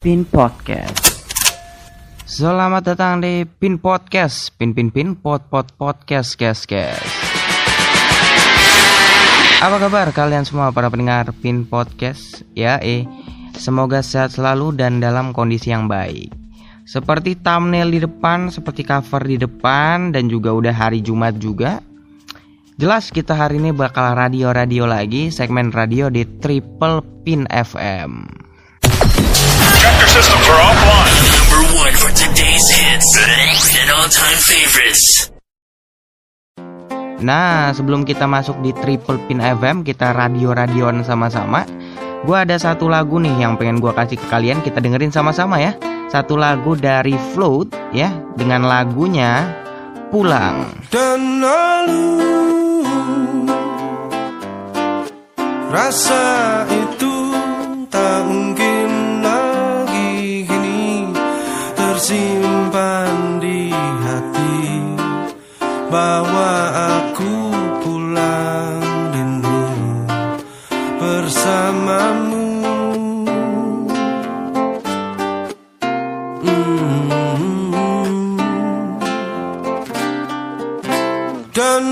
Pin Podcast. Selamat datang di Pin Podcast, Pin Pin Pin Pod Pod Podcast, guys guys. Apa kabar kalian semua para pendengar Pin Podcast? Ya eh, semoga sehat selalu dan dalam kondisi yang baik. Seperti thumbnail di depan, seperti cover di depan, dan juga udah hari Jumat juga. Jelas kita hari ini bakal radio-radio lagi, segmen radio di Triple Pin FM. Chapter systems are offline. Number one for today's hits and all-time favorites. Nah, sebelum kita masuk di Triple Pin FM, kita radio-radioan sama-sama. Gua ada satu lagu nih yang pengen gua kasih ke kalian, kita dengerin sama-sama ya. Satu lagu dari Float ya, dengan lagunya Pulang. dan lalu Rasa itu tak tersimpan di hati Bahwa aku pulang rindu bersamamu Mm. dan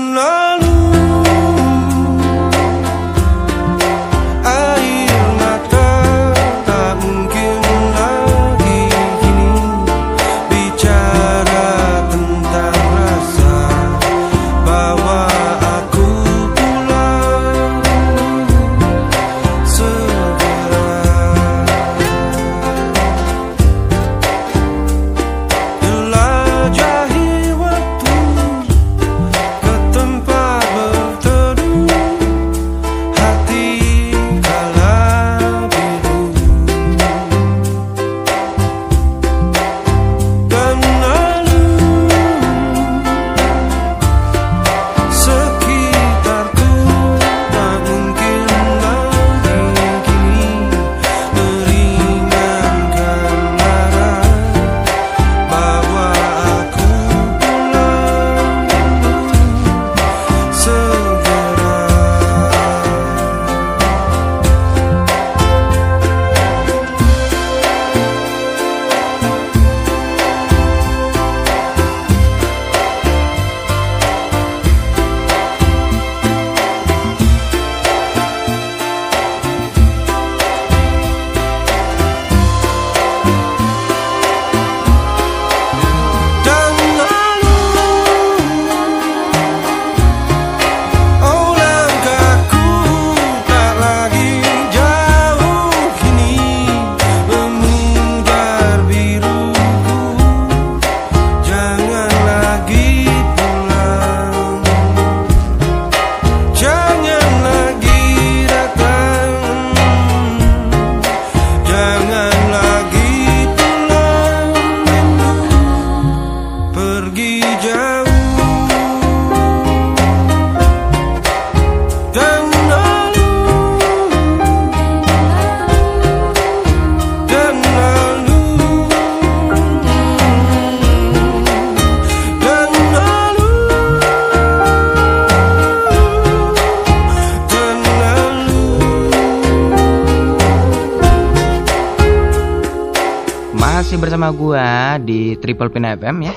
Gua di Triple Pin FM ya.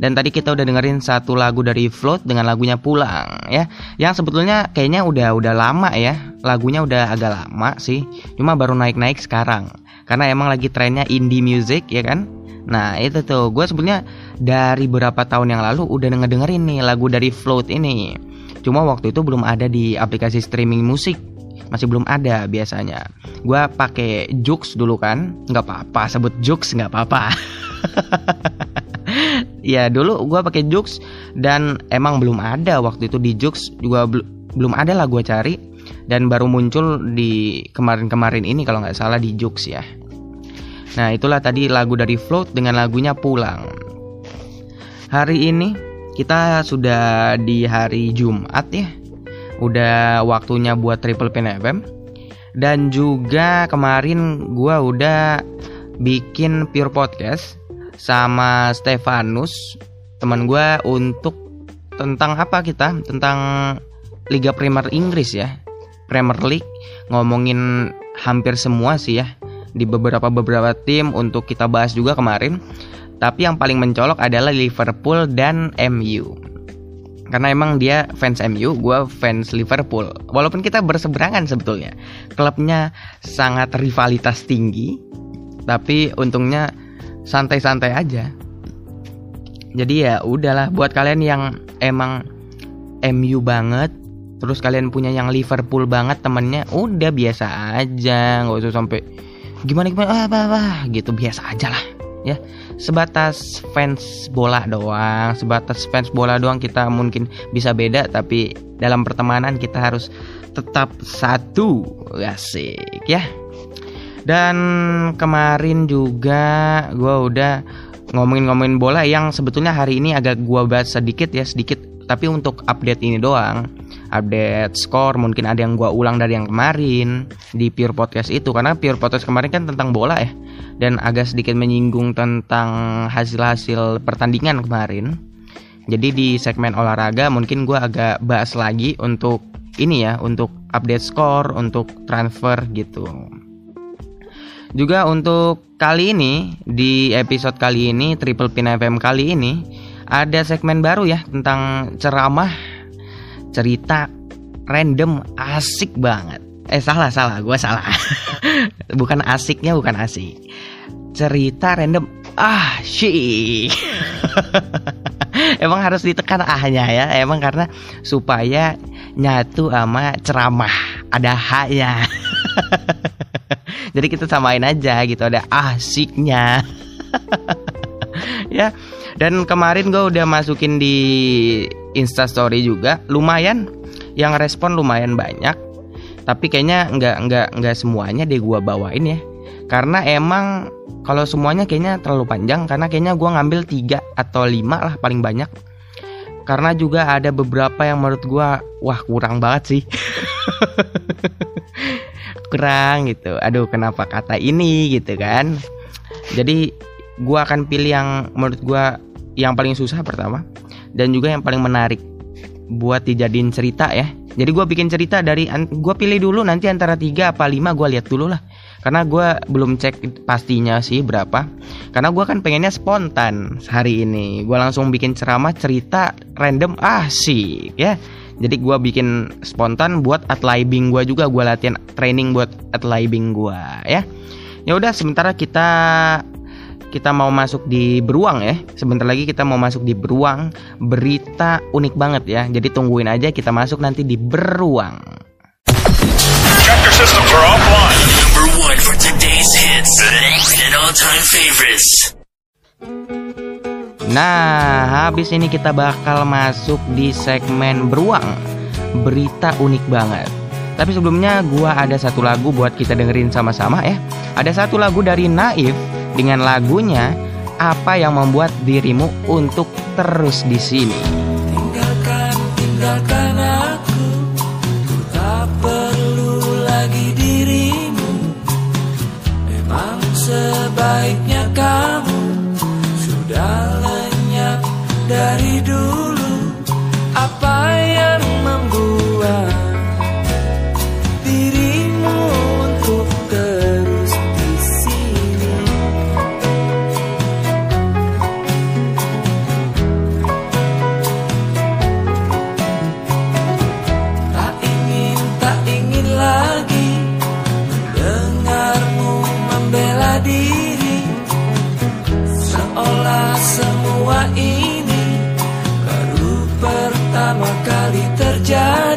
Dan tadi kita udah dengerin satu lagu dari Float dengan lagunya Pulang ya. Yang sebetulnya kayaknya udah udah lama ya. Lagunya udah agak lama sih. Cuma baru naik-naik sekarang. Karena emang lagi trennya indie music ya kan. Nah itu tuh gue sebetulnya dari beberapa tahun yang lalu udah ngedengerin nih lagu dari Float ini. Cuma waktu itu belum ada di aplikasi streaming musik masih belum ada biasanya. Gua pakai Jux dulu kan, nggak apa-apa sebut Jux nggak apa-apa. ya dulu gua pakai Jux dan emang belum ada waktu itu di Jux juga bel- belum ada lah gua cari dan baru muncul di kemarin-kemarin ini kalau nggak salah di Jux ya. Nah itulah tadi lagu dari Float dengan lagunya Pulang. Hari ini kita sudah di hari Jumat ya udah waktunya buat Triple Pin FM dan juga kemarin gua udah bikin Pure Podcast sama Stefanus teman gua untuk tentang apa kita tentang Liga Premier Inggris ya Premier League ngomongin hampir semua sih ya di beberapa beberapa tim untuk kita bahas juga kemarin. Tapi yang paling mencolok adalah Liverpool dan MU. Karena emang dia fans MU, gue fans Liverpool. Walaupun kita berseberangan sebetulnya, klubnya sangat rivalitas tinggi, tapi untungnya santai-santai aja. Jadi ya udahlah buat kalian yang emang MU banget, terus kalian punya yang Liverpool banget temennya, udah biasa aja, nggak usah sampai gimana gimana ah, apa gitu biasa aja lah ya sebatas fans bola doang sebatas fans bola doang kita mungkin bisa beda tapi dalam pertemanan kita harus tetap satu. Asik ya. Dan kemarin juga gue udah ngomongin-ngomongin bola yang sebetulnya hari ini agak gue bahas sedikit ya sedikit tapi untuk update ini doang. Update skor mungkin ada yang gue ulang dari yang kemarin di Pure Podcast itu karena Pure Podcast kemarin kan tentang bola ya dan agak sedikit menyinggung tentang hasil-hasil pertandingan kemarin. Jadi di segmen olahraga mungkin gue agak bahas lagi untuk ini ya, untuk update skor, untuk transfer gitu. Juga untuk kali ini di episode kali ini Triple Pin FM kali ini ada segmen baru ya tentang ceramah cerita random asik banget. Eh salah salah, gue salah. bukan asiknya bukan asik. Cerita random ah sih. emang harus ditekan ahnya ya, emang karena supaya nyatu sama ceramah ada haknya. Jadi kita samain aja gitu ada asiknya. ya. Dan kemarin gue udah masukin di Instastory juga, lumayan yang respon lumayan banyak tapi kayaknya nggak nggak nggak semuanya deh gua bawain ya. Karena emang kalau semuanya kayaknya terlalu panjang karena kayaknya gua ngambil tiga atau lima lah paling banyak. Karena juga ada beberapa yang menurut gua wah kurang banget sih. Kurang gitu. Aduh kenapa kata ini gitu kan? Jadi gua akan pilih yang menurut gua yang paling susah pertama dan juga yang paling menarik buat dijadiin cerita ya jadi gue bikin cerita dari gue pilih dulu nanti antara tiga apa lima gue lihat dulu lah. Karena gue belum cek pastinya sih berapa. Karena gue kan pengennya spontan hari ini. Gue langsung bikin ceramah cerita random. Ah sih ya. Jadi gue bikin spontan buat adlibing gue juga. Gue latihan training buat adlibing gue ya. Ya udah sementara kita kita mau masuk di beruang ya. Sebentar lagi kita mau masuk di beruang. Berita unik banget ya. Jadi tungguin aja kita masuk nanti di beruang. Nah, habis ini kita bakal masuk di segmen beruang. Berita unik banget. Tapi sebelumnya gua ada satu lagu buat kita dengerin sama-sama ya. Ada satu lagu dari Naif dengan lagunya apa yang membuat dirimu untuk terus di sini. Tinggalkan, tinggalkan aku. Ku tak perlu lagi dirimu. Memang sebaiknya kamu Sudah lenyap dari dulu. Apa yang just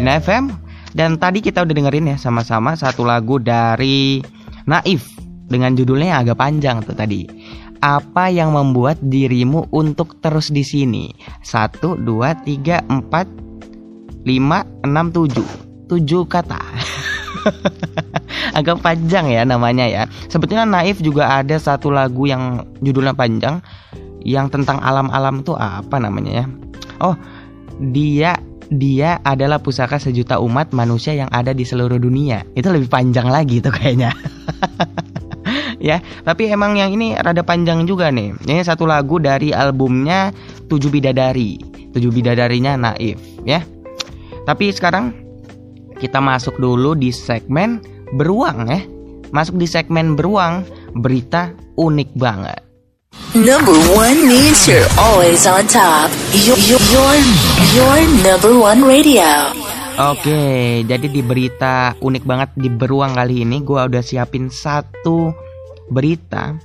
Pin FM dan tadi kita udah dengerin ya sama-sama satu lagu dari Naif dengan judulnya yang agak panjang tuh tadi. Apa yang membuat dirimu untuk terus di sini? Satu, dua, tiga, empat, lima, enam, tujuh, tujuh kata. agak panjang ya namanya ya. Sebetulnya Naif juga ada satu lagu yang judulnya panjang yang tentang alam-alam tuh apa namanya ya? Oh, dia dia adalah pusaka sejuta umat manusia yang ada di seluruh dunia. Itu lebih panjang lagi tuh kayaknya. ya, tapi emang yang ini rada panjang juga nih. Ini satu lagu dari albumnya Tujuh Bidadari. Tujuh Bidadarinya Naif, ya. Tapi sekarang kita masuk dulu di segmen beruang ya. Masuk di segmen beruang, berita unik banget. Number one means you're always on top. Your, your, your, number one radio. Oke, jadi di berita unik banget di beruang kali ini gua udah siapin satu berita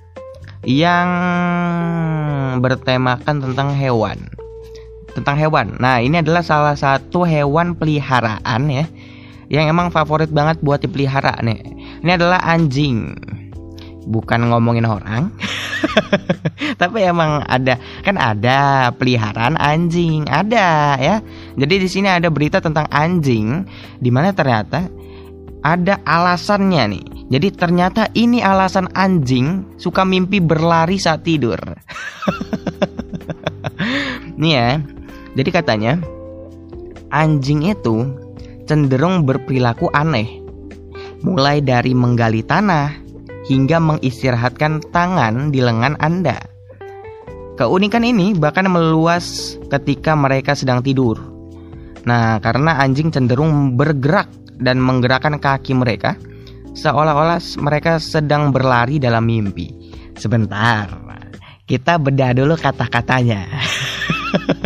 yang bertemakan tentang hewan. Tentang hewan. Nah, ini adalah salah satu hewan peliharaan ya yang emang favorit banget buat dipelihara nih. Ini adalah anjing. Bukan ngomongin orang. Tapi emang ada kan ada peliharaan anjing, ada ya. Jadi di sini ada berita tentang anjing di mana ternyata ada alasannya nih. Jadi ternyata ini alasan anjing suka mimpi berlari saat tidur. nih ya. Jadi katanya anjing itu cenderung berperilaku aneh. Mulai dari menggali tanah hingga mengistirahatkan tangan di lengan Anda. Keunikan ini bahkan meluas ketika mereka sedang tidur. Nah, karena anjing cenderung bergerak dan menggerakkan kaki mereka seolah-olah mereka sedang berlari dalam mimpi. Sebentar, kita bedah dulu kata-katanya.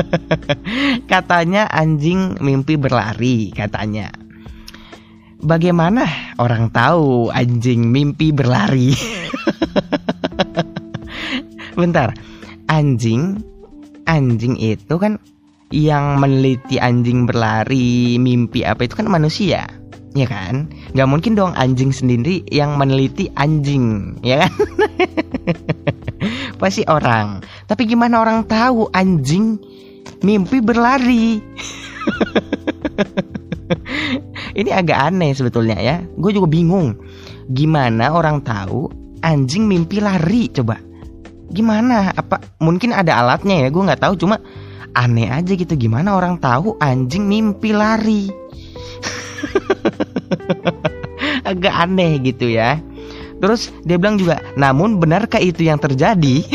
katanya anjing mimpi berlari, katanya. Bagaimana orang tahu anjing mimpi berlari? Bentar, anjing, anjing itu kan yang meneliti anjing berlari, mimpi apa itu kan manusia, ya kan? Gak mungkin dong anjing sendiri yang meneliti anjing, ya kan? Pasti orang. Tapi gimana orang tahu anjing mimpi berlari? Ini agak aneh sebetulnya ya. Gue juga bingung. Gimana orang tahu anjing mimpi lari coba? Gimana? Apa mungkin ada alatnya ya? Gue nggak tahu. Cuma aneh aja gitu. Gimana orang tahu anjing mimpi lari? agak aneh gitu ya. Terus dia bilang juga, namun benarkah itu yang terjadi?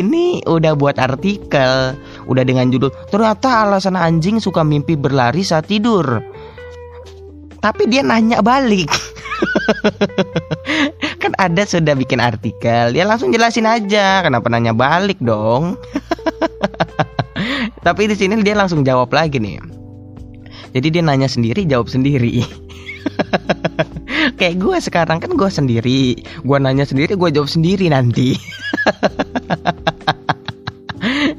Ini udah buat artikel, udah dengan judul ternyata alasan anjing suka mimpi berlari saat tidur. Tapi dia nanya balik. kan ada sudah bikin artikel, dia langsung jelasin aja, kenapa nanya balik dong? Tapi di sini dia langsung jawab lagi nih. Jadi dia nanya sendiri, jawab sendiri. Kayak gue sekarang kan gue sendiri, gue nanya sendiri, gue jawab sendiri nanti.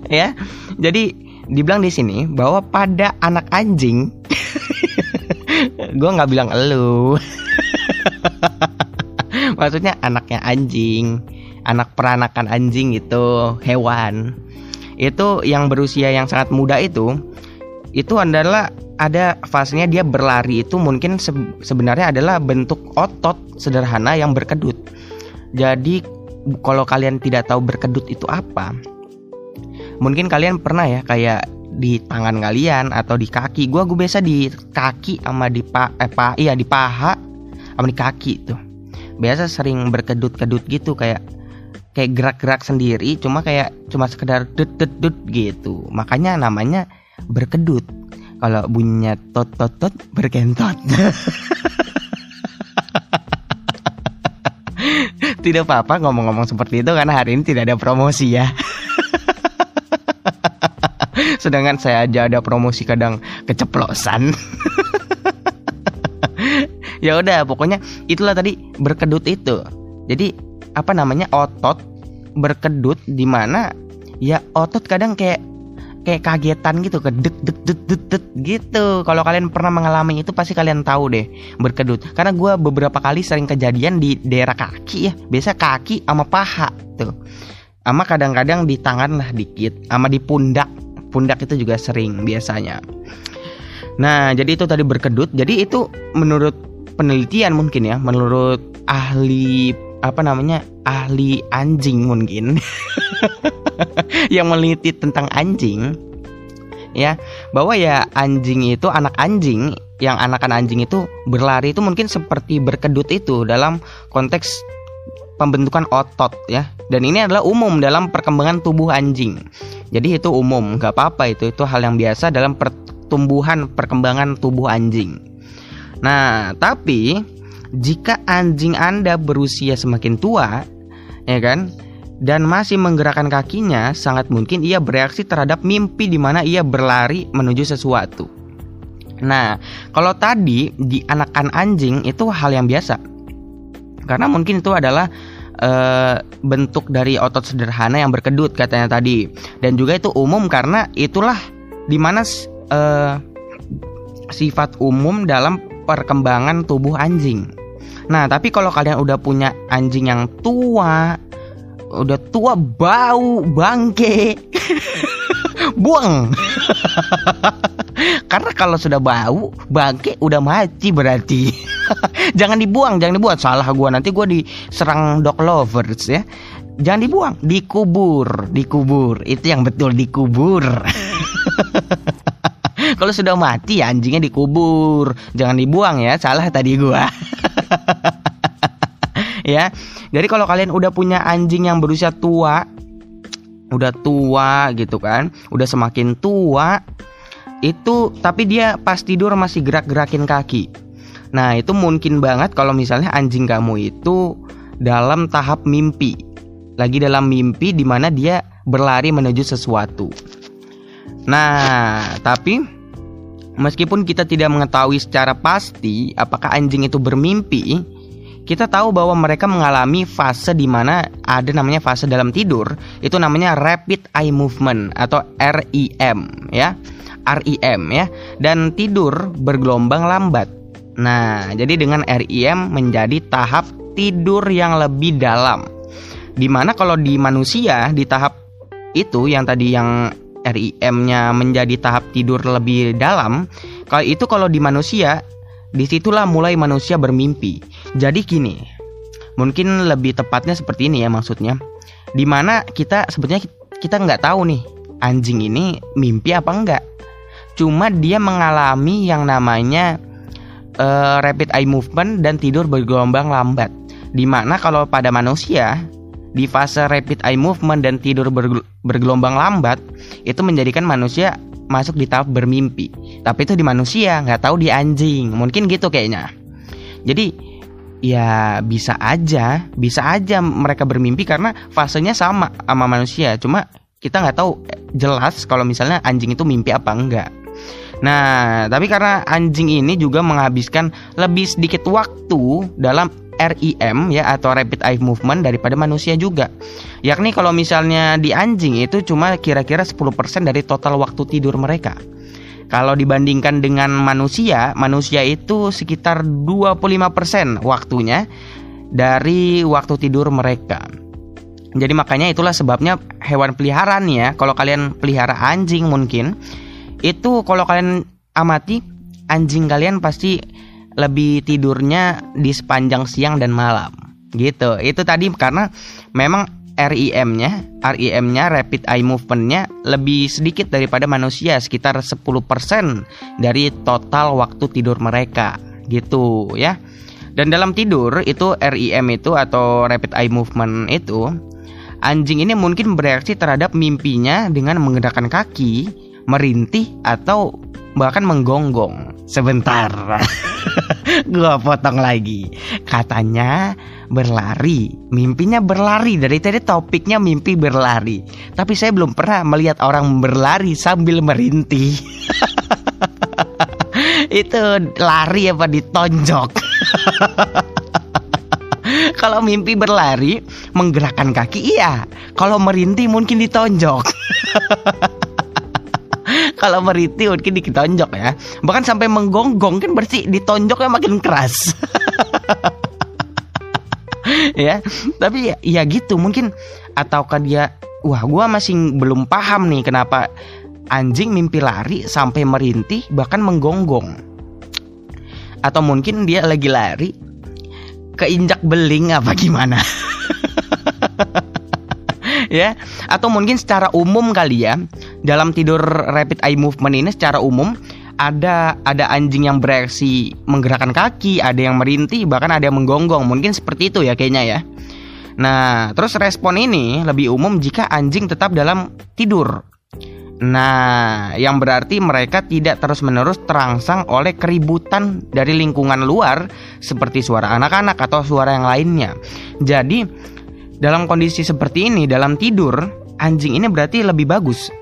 ya. Jadi dibilang di sini bahwa pada anak anjing gue nggak bilang elu. Maksudnya anaknya anjing anak peranakan anjing itu hewan. Itu yang berusia yang sangat muda itu itu adalah ada fasenya dia berlari itu mungkin se- sebenarnya adalah bentuk otot sederhana yang berkedut. Jadi kalau kalian tidak tahu berkedut itu apa mungkin kalian pernah ya kayak di tangan kalian atau di kaki. Gua gue biasa di kaki sama di pa, eh, pa iya di paha sama di kaki tuh. Biasa sering berkedut-kedut gitu kayak kayak gerak-gerak sendiri cuma kayak cuma sekedar dut dut dut gitu. Makanya namanya berkedut. Kalau bunyinya tot tot tot berkentot tidak apa-apa ngomong-ngomong seperti itu karena hari ini tidak ada promosi ya sedangkan saya aja ada promosi kadang keceplosan. Ya udah pokoknya itulah tadi berkedut itu. Jadi apa namanya otot berkedut di mana ya otot kadang kayak kayak kagetan gitu kedut dut dut dut dut gitu. Kalau kalian pernah mengalami itu pasti kalian tahu deh berkedut. Karena gue beberapa kali sering kejadian di daerah kaki ya biasa kaki sama paha tuh. Sama kadang-kadang di tangan lah dikit sama di pundak pundak itu juga sering biasanya. Nah jadi itu tadi berkedut. Jadi itu menurut penelitian mungkin ya menurut ahli apa namanya ahli anjing mungkin. Yang meneliti tentang anjing ya bahwa ya anjing itu anak anjing yang anakan anjing itu berlari itu mungkin seperti berkedut itu dalam konteks pembentukan otot ya. Dan ini adalah umum dalam perkembangan tubuh anjing jadi itu umum nggak apa-apa itu. Itu hal yang biasa dalam pertumbuhan perkembangan tubuh anjing. Nah tapi jika anjing anda berusia semakin tua ya kan dan masih menggerakkan kakinya, sangat mungkin ia bereaksi terhadap mimpi di mana ia berlari menuju sesuatu. Nah, kalau tadi di anakan anjing itu hal yang biasa, karena mungkin itu adalah eh, bentuk dari otot sederhana yang berkedut katanya tadi, dan juga itu umum karena itulah di mana eh, sifat umum dalam perkembangan tubuh anjing. Nah, tapi kalau kalian udah punya anjing yang tua, udah tua bau bangke. Buang. Karena kalau sudah bau bangke udah mati berarti. Jangan dibuang jangan dibuat salah gua. Nanti gua diserang dog lovers ya. Jangan dibuang dikubur dikubur. Itu yang betul dikubur. Kalau sudah mati ya anjingnya dikubur. Jangan dibuang ya. Salah tadi gua ya. Jadi kalau kalian udah punya anjing yang berusia tua udah tua gitu kan udah semakin tua itu tapi dia pas tidur masih gerak-gerakin kaki. Nah itu mungkin banget kalau misalnya anjing kamu itu dalam tahap mimpi. Lagi dalam mimpi di mana dia berlari menuju sesuatu. Nah tapi meskipun kita tidak mengetahui secara pasti apakah anjing itu bermimpi kita tahu bahwa mereka mengalami fase di mana ada namanya fase dalam tidur, itu namanya rapid eye movement atau REM ya. REM ya. Dan tidur bergelombang lambat. Nah, jadi dengan REM menjadi tahap tidur yang lebih dalam. Di mana kalau di manusia di tahap itu yang tadi yang REM-nya menjadi tahap tidur lebih dalam, kalau itu kalau di manusia di situlah mulai manusia bermimpi. Jadi gini, mungkin lebih tepatnya seperti ini ya maksudnya. Di mana kita sebetulnya kita nggak tahu nih anjing ini mimpi apa enggak. Cuma dia mengalami yang namanya eh, rapid eye movement dan tidur bergelombang lambat. Di mana kalau pada manusia di fase rapid eye movement dan tidur bergel- bergelombang lambat itu menjadikan manusia masuk di tahap bermimpi. Tapi itu di manusia, nggak tahu di anjing. Mungkin gitu kayaknya. Jadi ya bisa aja, bisa aja mereka bermimpi karena fasenya sama sama manusia. Cuma kita nggak tahu eh, jelas kalau misalnya anjing itu mimpi apa enggak. Nah, tapi karena anjing ini juga menghabiskan lebih sedikit waktu dalam REM ya atau rapid eye movement daripada manusia juga. Yakni kalau misalnya di anjing itu cuma kira-kira 10% dari total waktu tidur mereka. Kalau dibandingkan dengan manusia, manusia itu sekitar 25% waktunya dari waktu tidur mereka. Jadi makanya itulah sebabnya hewan peliharaan ya. Kalau kalian pelihara anjing mungkin itu kalau kalian amati anjing kalian pasti lebih tidurnya di sepanjang siang dan malam. Gitu. Itu tadi karena memang REM-nya, REM-nya rapid eye movement-nya lebih sedikit daripada manusia, sekitar 10% dari total waktu tidur mereka. Gitu ya. Dan dalam tidur itu REM itu atau rapid eye movement itu anjing ini mungkin bereaksi terhadap mimpinya dengan menggerakkan kaki, merintih atau bahkan menggonggong. Sebentar. Gua potong lagi. Katanya berlari. Mimpinya berlari. Dari tadi topiknya mimpi berlari. Tapi saya belum pernah melihat orang berlari sambil merintih. Itu lari apa ditonjok? Kalau mimpi berlari, menggerakkan kaki iya. Kalau merintih mungkin ditonjok. Kalau merintih mungkin ditonjok ya. Bahkan sampai menggonggong kan berarti ditonjoknya makin keras. ya, tapi ya, ya gitu mungkin ataukah dia wah gua masih belum paham nih kenapa anjing mimpi lari sampai merintih bahkan menggonggong. Atau mungkin dia lagi lari keinjak beling apa gimana? ya, atau mungkin secara umum kali ya dalam tidur rapid eye movement ini secara umum ada ada anjing yang bereaksi menggerakkan kaki, ada yang merintih, bahkan ada yang menggonggong. Mungkin seperti itu ya kayaknya ya. Nah, terus respon ini lebih umum jika anjing tetap dalam tidur. Nah, yang berarti mereka tidak terus-menerus terangsang oleh keributan dari lingkungan luar seperti suara anak-anak atau suara yang lainnya. Jadi, dalam kondisi seperti ini dalam tidur, anjing ini berarti lebih bagus.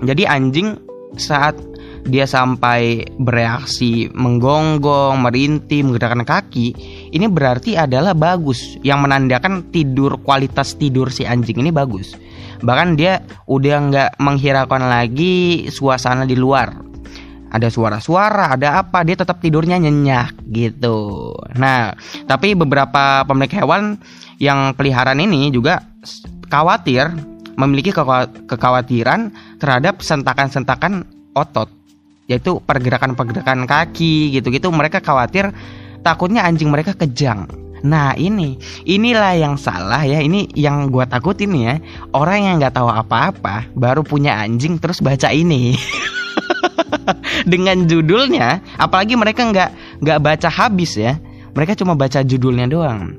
Jadi anjing saat dia sampai bereaksi menggonggong, merintih, menggerakkan kaki, ini berarti adalah bagus yang menandakan tidur kualitas tidur si anjing ini bagus. Bahkan dia udah nggak menghiraukan lagi suasana di luar. Ada suara-suara, ada apa, dia tetap tidurnya nyenyak gitu. Nah, tapi beberapa pemilik hewan yang peliharaan ini juga khawatir memiliki kekhawatiran terhadap sentakan-sentakan otot yaitu pergerakan-pergerakan kaki gitu-gitu mereka khawatir takutnya anjing mereka kejang Nah ini, inilah yang salah ya. Ini yang gua takutin ya. Orang yang nggak tahu apa-apa baru punya anjing terus baca ini. Dengan judulnya, apalagi mereka nggak nggak baca habis ya. Mereka cuma baca judulnya doang.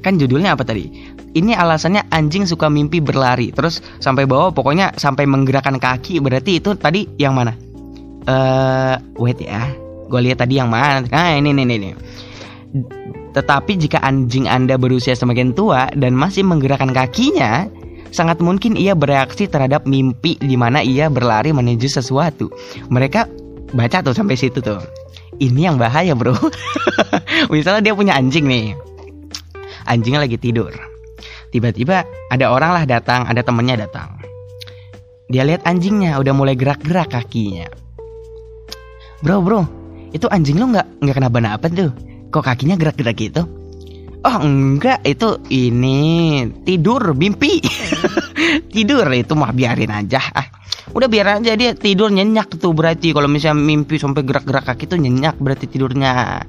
Kan judulnya apa tadi? Ini alasannya anjing suka mimpi berlari. Terus sampai bawah pokoknya sampai menggerakkan kaki. Berarti itu tadi yang mana? Eh, uh, wait ya. Gue lihat tadi yang mana? Nah, ini nih nih. Tetapi jika anjing Anda berusia semakin tua dan masih menggerakkan kakinya, sangat mungkin ia bereaksi terhadap mimpi di mana ia berlari menuju sesuatu. Mereka baca tuh sampai situ tuh. Ini yang bahaya, Bro. Misalnya dia punya anjing nih. Anjingnya lagi tidur. Tiba-tiba ada orang lah datang, ada temennya datang. Dia lihat anjingnya udah mulai gerak-gerak kakinya. Bro, bro, itu anjing lo nggak nggak kenapa-napa tuh? Kok kakinya gerak-gerak gitu? Oh enggak, itu ini tidur mimpi. tidur itu mah biarin aja. Ah, udah biar aja dia tidur nyenyak tuh berarti kalau misalnya mimpi sampai gerak-gerak kaki tuh nyenyak berarti tidurnya.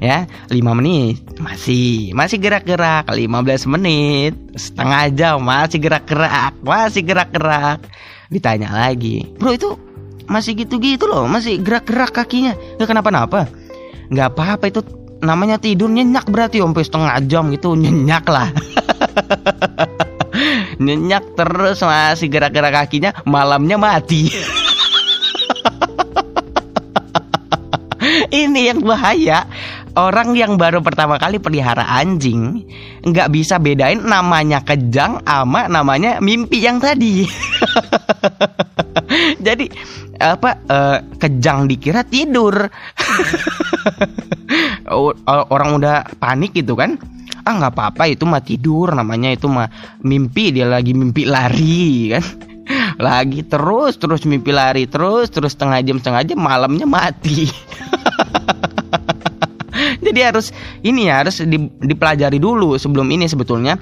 Ya, 5 menit masih masih gerak-gerak, 15 menit, setengah jam masih gerak-gerak, masih gerak-gerak. Ditanya lagi, "Bro, itu masih gitu-gitu loh, masih gerak-gerak kakinya. Gak kenapa-napa." Gak apa-apa itu namanya tidur nyenyak berarti sampai setengah jam gitu nyenyak lah nyenyak terus masih gerak-gerak kakinya malamnya mati ini yang bahaya orang yang baru pertama kali pelihara anjing nggak bisa bedain namanya kejang ama namanya mimpi yang tadi Jadi apa eh, kejang dikira tidur. Orang udah panik gitu kan. Ah nggak apa-apa itu mah tidur namanya itu mah mimpi dia lagi mimpi lari kan. Lagi terus terus mimpi lari terus terus setengah jam setengah jam malamnya mati. Jadi harus ini ya harus di- dipelajari dulu sebelum ini sebetulnya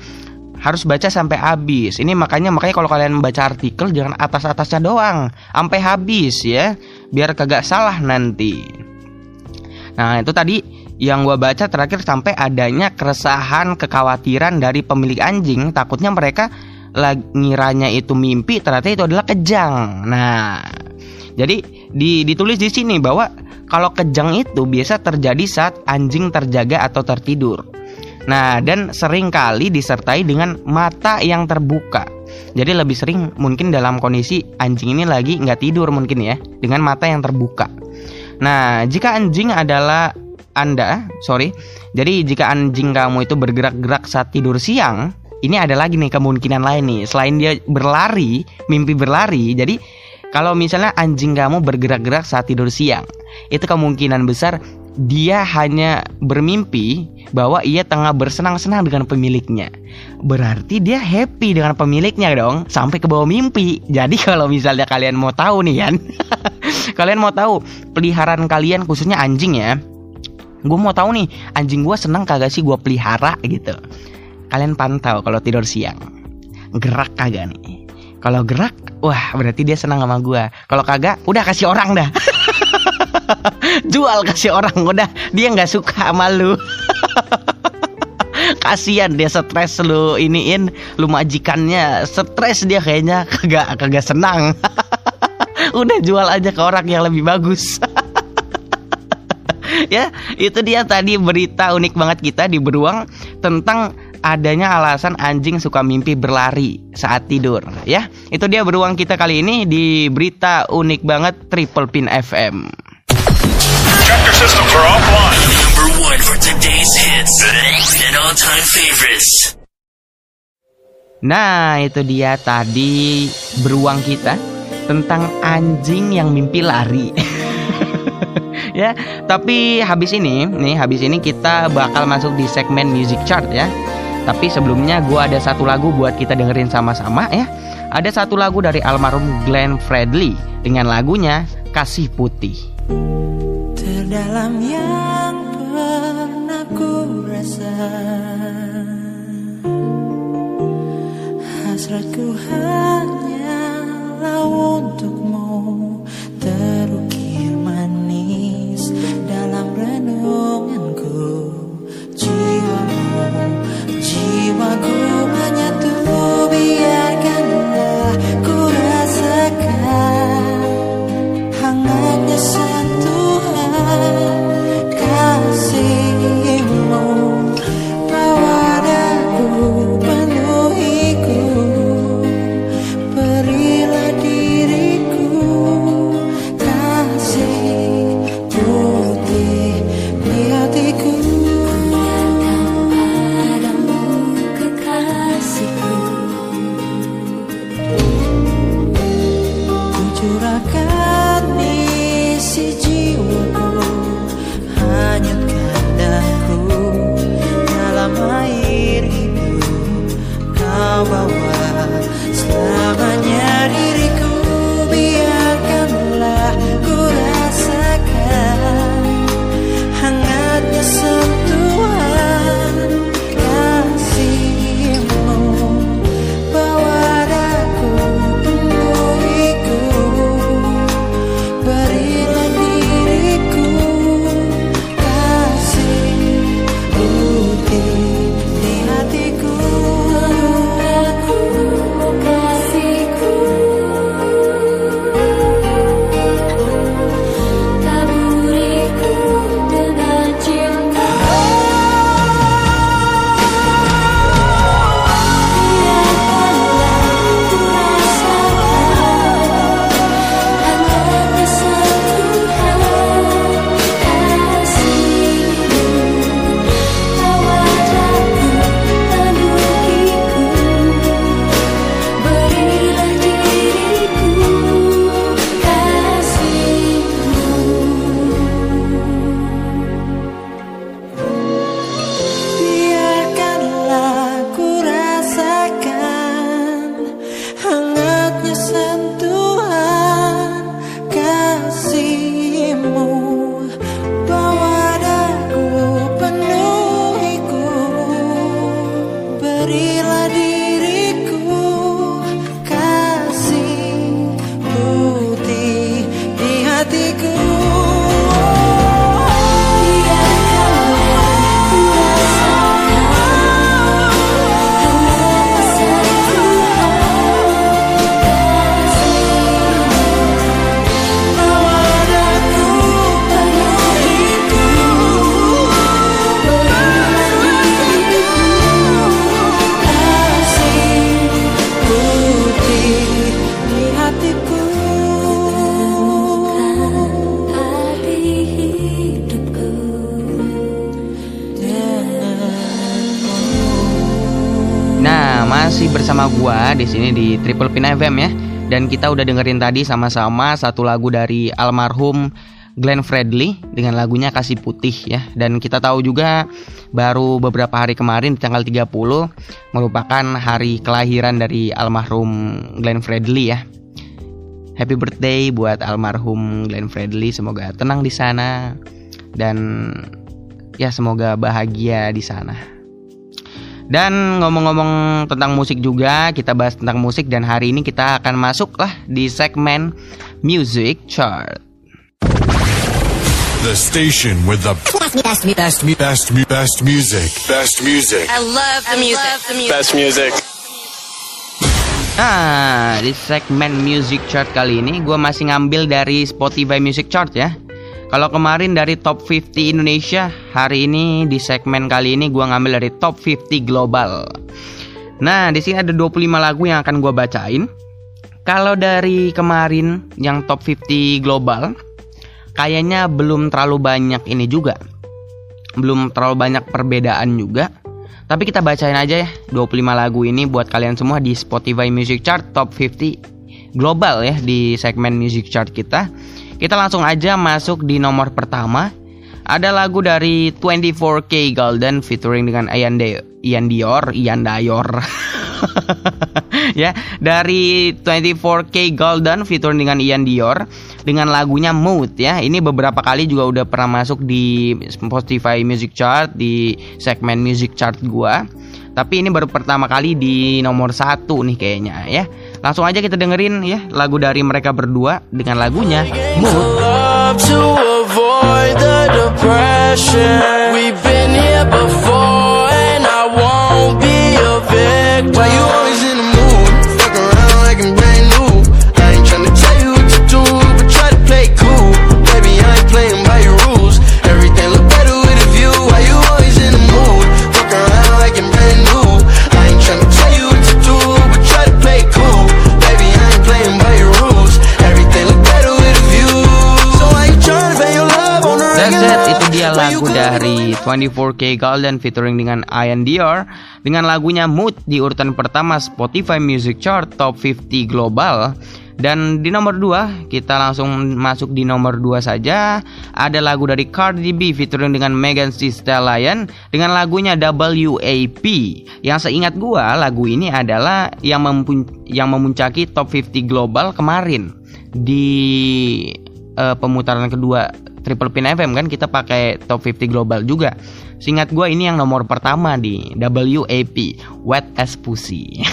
harus baca sampai habis. Ini makanya makanya kalau kalian baca artikel jangan atas-atasnya doang, sampai habis ya, biar kagak salah nanti. Nah, itu tadi yang gua baca terakhir sampai adanya keresahan, kekhawatiran dari pemilik anjing, takutnya mereka lagi ngiranya itu mimpi, ternyata itu adalah kejang. Nah, jadi di- ditulis di sini bahwa kalau kejang itu biasa terjadi saat anjing terjaga atau tertidur. Nah, dan sering kali disertai dengan mata yang terbuka. Jadi lebih sering mungkin dalam kondisi anjing ini lagi nggak tidur mungkin ya, dengan mata yang terbuka. Nah, jika anjing adalah Anda, sorry. Jadi jika anjing kamu itu bergerak-gerak saat tidur siang, ini ada lagi nih kemungkinan lain nih. Selain dia berlari, mimpi berlari, jadi kalau misalnya anjing kamu bergerak-gerak saat tidur siang, itu kemungkinan besar dia hanya bermimpi bahwa ia tengah bersenang-senang dengan pemiliknya. Berarti dia happy dengan pemiliknya dong sampai ke bawah mimpi. Jadi kalau misalnya kalian mau tahu nih kan, kalian mau tahu peliharaan kalian khususnya anjing ya. Gue mau tahu nih anjing gue senang kagak sih gue pelihara gitu. Kalian pantau kalau tidur siang gerak kagak nih. Kalau gerak, wah berarti dia senang sama gue. Kalau kagak, udah kasih orang dah. Jual kasih orang udah dia nggak suka sama lu. Kasian dia stres lu iniin lu majikannya stres dia kayaknya kagak kagak senang. Udah jual aja ke orang yang lebih bagus. ya, itu dia tadi berita unik banget kita di beruang tentang adanya alasan anjing suka mimpi berlari saat tidur ya. Itu dia beruang kita kali ini di berita unik banget Triple Pin FM. Chapter systems are offline. Number one for today's hits and all-time favorites. Nah, itu dia tadi beruang kita tentang anjing yang mimpi lari. ya, tapi habis ini, nih habis ini kita bakal masuk di segmen music chart ya. Tapi sebelumnya gua ada satu lagu buat kita dengerin sama-sama ya. Ada satu lagu dari almarhum Glenn Fredly dengan lagunya Kasih Putih. Terdalam yang pernah ku rasa Hasratku hanyalah di sini di Triple Pin FM ya. Dan kita udah dengerin tadi sama-sama satu lagu dari almarhum Glenn Fredly dengan lagunya Kasih Putih ya. Dan kita tahu juga baru beberapa hari kemarin di tanggal 30 merupakan hari kelahiran dari almarhum Glenn Fredly ya. Happy birthday buat almarhum Glenn Fredly. Semoga tenang di sana dan ya semoga bahagia di sana. Dan ngomong-ngomong tentang musik juga, kita bahas tentang musik dan hari ini kita akan masuk lah di segmen Music Chart. The station with the best, best, best, best, best music. Best music. I love the music. Best music. Nah, di segmen Music Chart kali ini gue masih ngambil dari Spotify Music Chart ya. Kalau kemarin dari Top 50 Indonesia, hari ini di segmen kali ini gue ngambil dari Top 50 Global. Nah, di sini ada 25 lagu yang akan gue bacain. Kalau dari kemarin yang Top 50 Global, kayaknya belum terlalu banyak ini juga. Belum terlalu banyak perbedaan juga. Tapi kita bacain aja ya 25 lagu ini buat kalian semua di Spotify Music Chart Top 50 Global ya di segmen Music Chart kita. Kita langsung aja masuk di nomor pertama. Ada lagu dari 24K Golden featuring dengan Ian, De Ian Dior, Ian Dior. ya, dari 24K Golden featuring dengan Ian Dior dengan lagunya Mood ya. Ini beberapa kali juga udah pernah masuk di Spotify Music Chart di segmen Music Chart gua. Tapi ini baru pertama kali di nomor satu nih kayaknya ya. Langsung aja kita dengerin ya lagu dari mereka berdua dengan lagunya Mood. Avoid the depression. We've been here before, and I won't be a victim. Why you always dari 24K Golden featuring dengan Ian Dior dengan lagunya Mood di urutan pertama Spotify Music Chart Top 50 Global. Dan di nomor 2 kita langsung masuk di nomor 2 saja. Ada lagu dari Cardi B featuring dengan Megan Thee Stallion Dengan lagunya WAP Yang seingat gua lagu ini adalah yang, mempun- yang memuncaki top 50 global kemarin Di eh, pemutaran kedua Triple Pin FM kan kita pakai top 50 global juga. Seingat gue ini yang nomor pertama di WAP Wet as Pussy.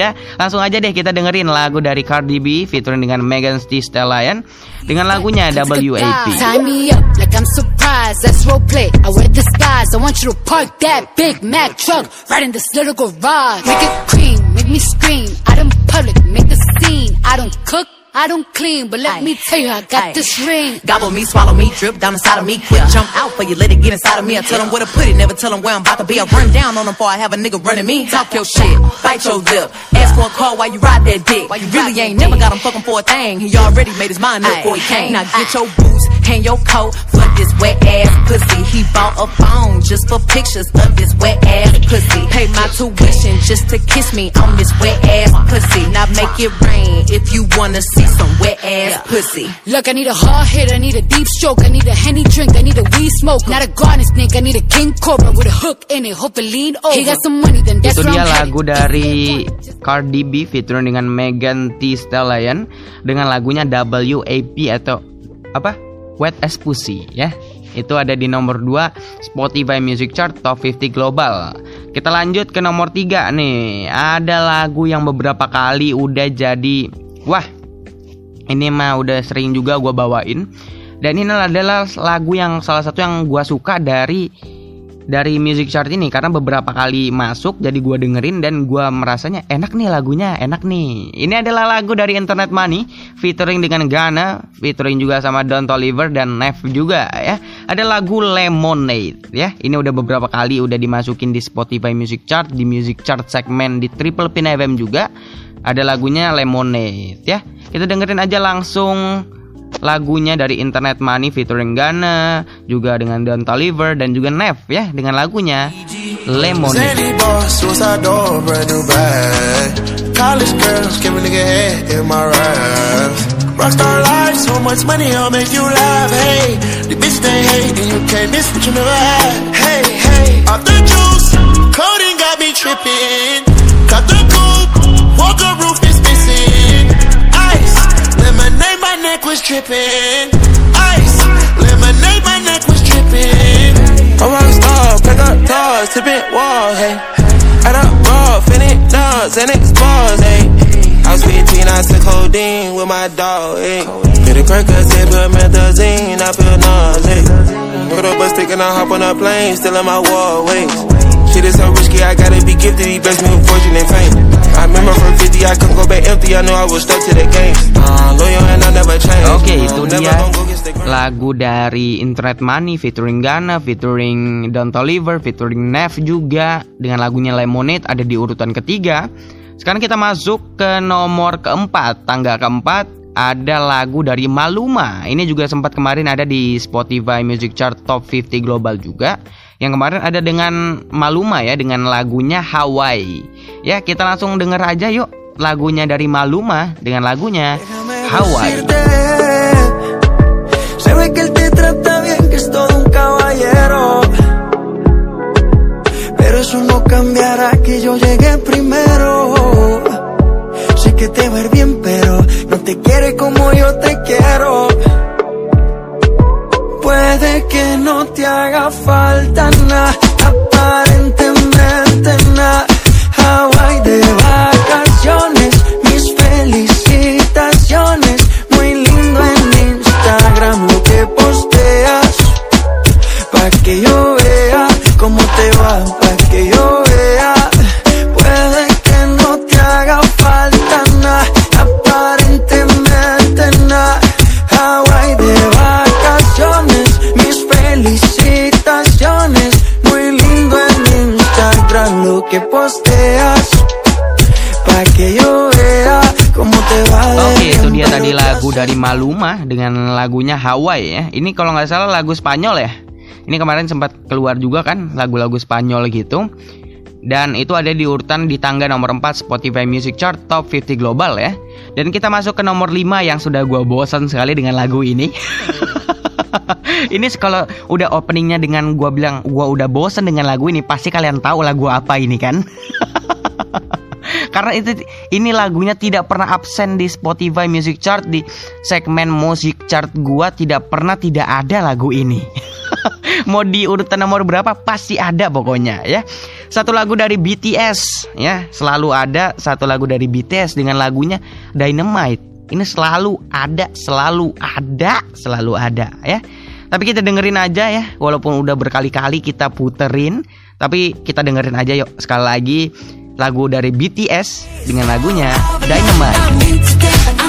ya, langsung aja deh kita dengerin lagu dari Cardi B featuring dengan Megan Thee Stallion dengan lagunya WAP. Tie me up like I'm surprised. That's role play. I wear disguise. I want you to park that Big Mac truck right in this little garage. Make it cream, make me scream. Out in public, make a scene. I don't cook. I don't clean, but let me tell you, I got this ring. Gobble me, swallow me, drip down inside of me. Quick jump out for you, let it get inside of me. I tell them where to put it, never tell them where I'm about to be. I run down on them before I have a nigga running me. Talk your shit, bite your lip. Ask for a call while you ride that dick. you really ain't never got him fucking for a thing. He already made his mind up before he came. Now get your boots, hang your coat for this wet ass pussy. He bought a phone just for pictures of this wet ass pussy. Pay my tuition just to kiss me on this wet ass pussy. Now make it rain if you wanna see some wet ass pussy. Look, I need a hard hit, I need a deep stroke, I need a henny drink, I need a weed smoke, not a garden snake, I need a king cobra with a hook in it, hope it lean over. He got some money, then that's Itu dia lagu dari Cardi B featuring dengan Megan Thee Stallion dengan lagunya WAP atau apa? Wet as Pussy ya. Itu ada di nomor 2 Spotify Music Chart Top 50 Global. Kita lanjut ke nomor 3 nih. Ada lagu yang beberapa kali udah jadi wah. Ini mah udah sering juga gua bawain. Dan ini adalah lagu yang salah satu yang gua suka dari dari music chart ini. Karena beberapa kali masuk jadi gua dengerin dan gua merasanya enak nih lagunya enak nih. Ini adalah lagu dari Internet Money featuring dengan Ghana featuring juga sama Don Toliver dan Nev juga ya. Ada lagu Lemonade ya. Ini udah beberapa kali udah dimasukin di Spotify Music Chart di Music Chart segmen di Triple Pin FM juga ada lagunya Lemonade ya kita dengerin aja langsung lagunya dari Internet Money featuring Ghana juga dengan Don Toliver dan juga Nev ya dengan lagunya Lemonade. Rockstar life, so much money, I'll make you laugh. Hey, the bitch they hate, and you can't miss what you never had. Hey, hey, off the juice, coding got me tripping. Cut the walker roof is missing. Ice, lemonade, my neck was dripping. Ice, lemonade, my neck was dripping. I'm a star, pick up doors, tipping walls, hey. Add up raw, finish nuts, and explores, hey. I was 15, I took codeine with my dog, hey. Hit a crack, I said, put methazine, I feel nauseous. Put up a stick and I hop on a plane, still in my wall, wait. Shit is so risky, I gotta be gifted, he blessed me with fortune and fame. I remember from 50, I couldn't go back empty, I knew I was stuck to the game. Uh, loyal and I never changed. Oke, itu dia go against the grain. lagu dari Internet Money featuring Ghana, featuring Don Toliver, featuring Nev juga dengan lagunya Lemonade ada di urutan ketiga. Sekarang kita masuk ke nomor keempat, tangga keempat ada lagu dari Maluma. Ini juga sempat kemarin ada di Spotify Music Chart Top 50 Global juga. Yang kemarin ada dengan Maluma ya dengan lagunya Hawaii. Ya, kita langsung denger aja yuk lagunya dari Maluma dengan lagunya Hawaii. Eso que que te va a ir bien, pero no te quiere como yo te quiero. Puede que no te haga falta nada, aparentemente nada. Hawaii de vacaciones, mis felicitaciones. Muy lindo en Instagram lo que posteas. Pa' que yo vea cómo te va, pa' que yo. Que posteas. Pa' que yo vea cómo te va Oke, itu bien, dia tadi lagu dari Maluma dengan lagunya Hawaii ya. Ini kalau nggak salah lagu Spanyol ya. Ini kemarin sempat keluar juga kan lagu-lagu Spanyol gitu. Dan itu ada di urutan di tangga nomor 4 Spotify Music Chart Top 50 Global ya. Dan kita masuk ke nomor 5 yang sudah gua bosan sekali dengan lagu ini. ini kalau udah openingnya dengan gua bilang gua udah bosan dengan lagu ini, pasti kalian tahu lagu apa ini kan? Karena itu ini lagunya tidak pernah absen di Spotify Music Chart di segmen Music Chart gua tidak pernah tidak ada lagu ini. Mau di urutan nomor berapa pasti ada pokoknya ya. Satu lagu dari BTS ya, selalu ada satu lagu dari BTS dengan lagunya Dynamite. Ini selalu ada, selalu ada, selalu ada ya. Tapi kita dengerin aja ya, walaupun udah berkali-kali kita puterin, tapi kita dengerin aja yuk sekali lagi lagu dari BTS dengan lagunya Dynamite.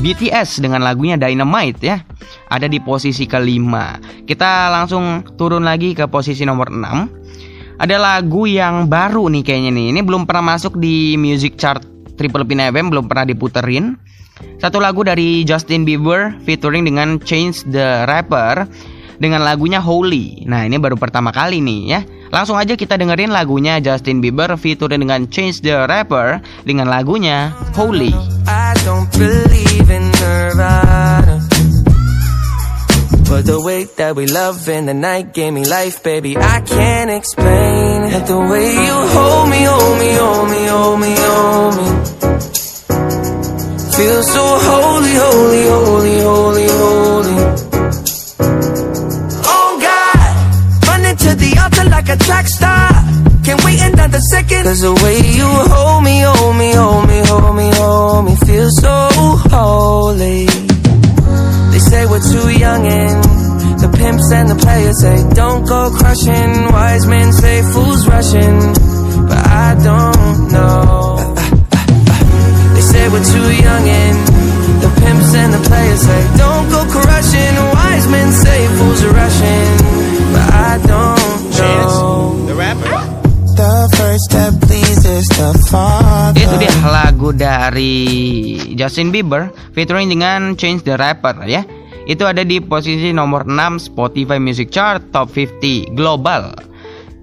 BTS dengan lagunya Dynamite ya. Ada di posisi kelima. Kita langsung turun lagi ke posisi nomor 6. Ada lagu yang baru nih kayaknya nih. Ini belum pernah masuk di music chart Triple Pin FM, belum pernah diputerin. Satu lagu dari Justin Bieber featuring dengan Change the Rapper dengan lagunya Holy. Nah, ini baru pertama kali nih ya. Langsung aja kita dengerin lagunya Justin Bieber featuring dengan Change the Rapper dengan lagunya Holy. I don't believe in Nirvana. But the way that we love in the night gave me life, baby. I can't explain it. The way you hold me, hold me, hold me, hold me, hold me. feel so holy, holy, holy, holy, holy. A track star. Can't wait another second. Cause the way you hold me, hold me, hold me, hold me, hold me, feel so holy. They say we're too young and the pimps and the players say don't go crushing. Wise men say fools rushing, but I don't know. They say we're too young and the pimps and the players say don't go crushing. Wise men say fools rushing, but I don't know. the rapper. The first step pleases the father. Itu dia lagu dari Justin Bieber featuring dengan Change the Rapper ya. Itu ada di posisi nomor 6 Spotify Music Chart Top 50 Global.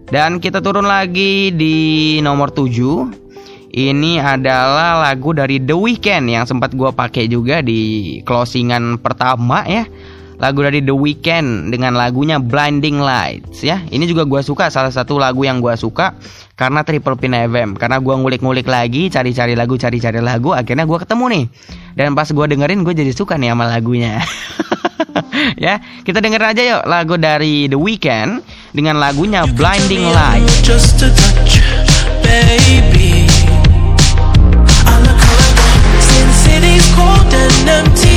Dan kita turun lagi di nomor 7. Ini adalah lagu dari The Weeknd yang sempat gua pakai juga di closingan pertama ya. Lagu dari The Weeknd dengan lagunya Blinding Lights ya. Ini juga gua suka salah satu lagu yang gua suka karena Triple Pin FM. Karena gua ngulik-ngulik lagi, cari-cari lagu, cari-cari lagu, akhirnya gua ketemu nih. Dan pas gua dengerin gue jadi suka nih sama lagunya. ya, kita denger aja yuk lagu dari The Weeknd dengan lagunya Blinding Lights. Just a touch, baby. I look around, since city's cold and empty.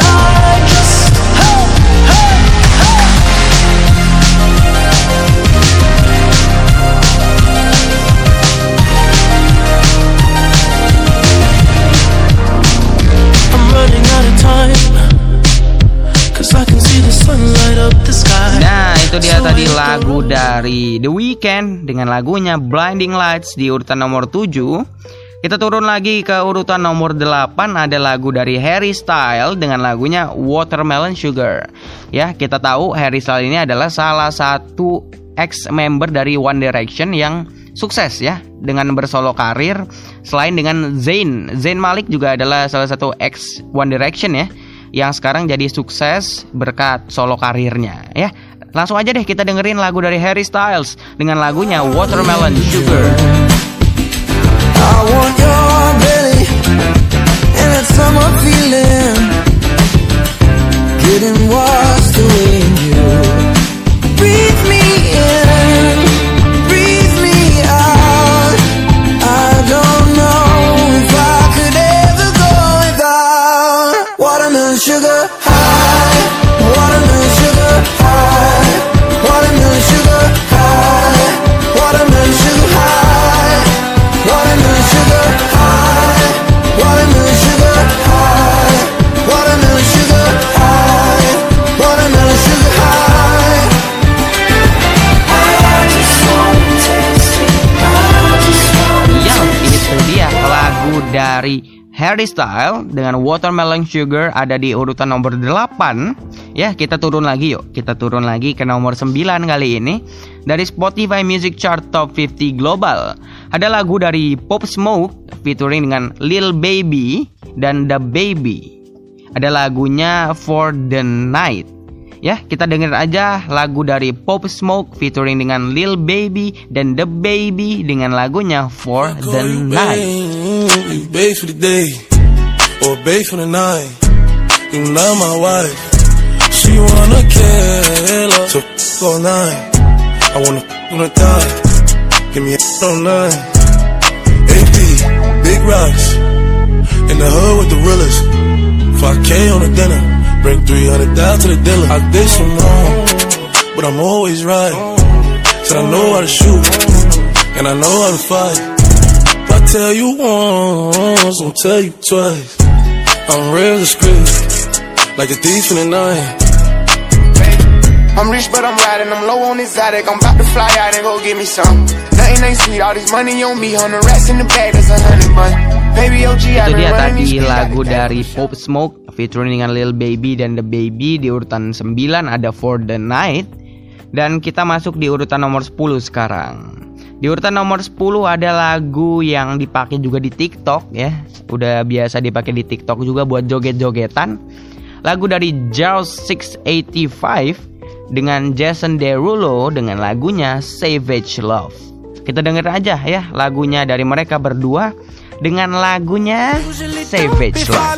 Nah, itu dia tadi lagu dari The Weeknd dengan lagunya Blinding Lights di urutan nomor 7. Kita turun lagi ke urutan nomor 8 ada lagu dari Harry Styles dengan lagunya Watermelon Sugar. Ya, kita tahu Harry Styles ini adalah salah satu ex member dari One Direction yang sukses ya dengan bersolo karir selain dengan Zayn. Zayn Malik juga adalah salah satu ex One Direction ya yang sekarang jadi sukses berkat solo karirnya ya. Langsung aja deh kita dengerin lagu dari Harry Styles dengan lagunya Watermelon Sugar. I want your belly and that summer feeling. Getting washed away Harry Styles dengan Watermelon Sugar ada di urutan nomor 8. Ya, kita turun lagi yuk. Kita turun lagi ke nomor 9 kali ini. Dari Spotify Music Chart Top 50 Global. Ada lagu dari Pop Smoke featuring dengan Lil Baby dan The Baby. Ada lagunya For the Night. Ya, kita denger aja lagu dari Pop Smoke featuring dengan Lil Baby dan The Baby dengan lagunya For the Night. You bathe for the day or bathe for the night. You not my wife. She wanna kill her. So f- all night. I wanna f- on the thigh. Give me a all night. AP, big rocks. In the hood with the realest. 5K on the dinner. Bring 300 down to the dealer. I did some wrong, but I'm always right. Said I know how to shoot, and I know how to fight. If I tell you once, I'll tell you twice. I'm real discreet, like a thief in the night. I'm rich, but I'm riding. I'm low on exotic. I'm about to fly out and go get me some. Nothing ain't sweet. All this money on me. On the rats in the bag. That's a hundred bun. Baby OG, I Itu dia tadi lagu dari Pop Smoke featuring dengan Lil Baby dan The Baby di urutan 9 ada For the Night dan kita masuk di urutan nomor 10 sekarang. Di urutan nomor 10 ada lagu yang dipakai juga di TikTok ya. Udah biasa dipakai di TikTok juga buat joget-jogetan. Lagu dari Jaws 685 dengan Jason Derulo dengan lagunya Savage Love. Kita denger aja ya lagunya dari mereka berdua dengan lagunya Savage Love.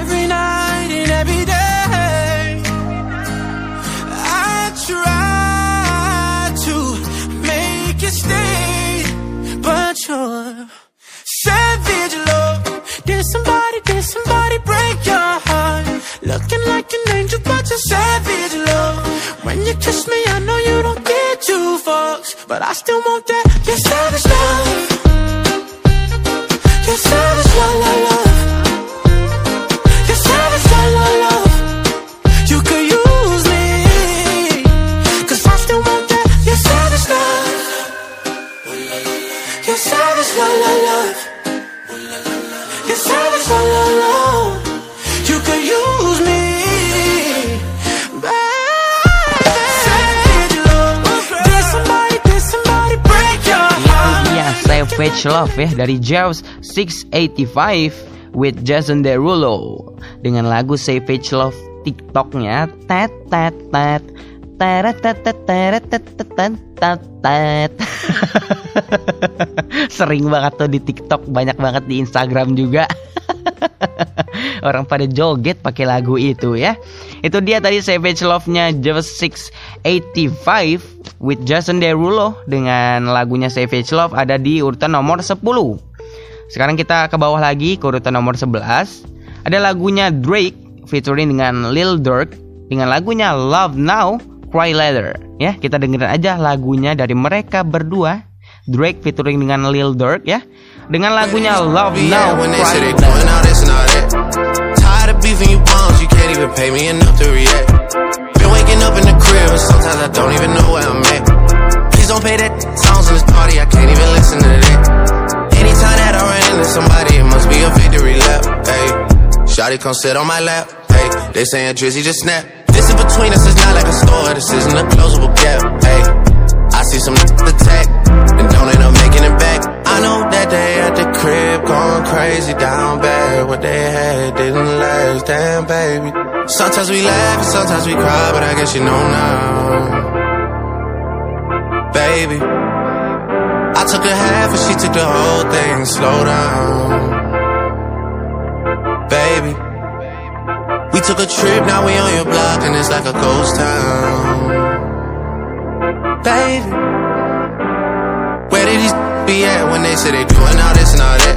every night and every day. I try Did somebody, did somebody break your heart? Looking like an angel, but you're savage love. When you kiss me, I know you don't get two fucks, but I still want that. Your savage love. Your savage love, love. Savage Love ya dari Jaws 685 with Jason Derulo. Dengan lagu Savage Love TikToknya tet tet tet Sering banget tuh di TikTok, banyak banget di Instagram juga. Orang pada joget pakai lagu itu ya. Itu dia tadi Savage Love-nya Jaws 685 with Jason Derulo dengan lagunya Savage Love ada di urutan nomor 10. Sekarang kita ke bawah lagi ke urutan nomor 11. Ada lagunya Drake featuring dengan Lil Durk dengan lagunya Love Now Cry Later. Ya, kita dengerin aja lagunya dari mereka berdua. Drake featuring dengan Lil Durk ya. Dengan lagunya Love Now Cry. Please don't pay that songs in this party, I can't even listen to that. Anytime that I run into somebody, it must be a victory lap. Hey, Shotty come sit on my lap. Hey, they saying Drizzy just snap. This in between us is not like a store, this isn't a closable gap. Hey, I see some attack and don't end up making it back. I know that they at the crib going crazy down bad. What they had didn't last, damn baby. Sometimes we laugh and sometimes we cry, but I guess you know now, baby. I took a half and she took the whole thing. Slow down, baby. We took a trip, now we on your block and it's like a ghost town, baby. Where did these be at when they say they doing all this and all that?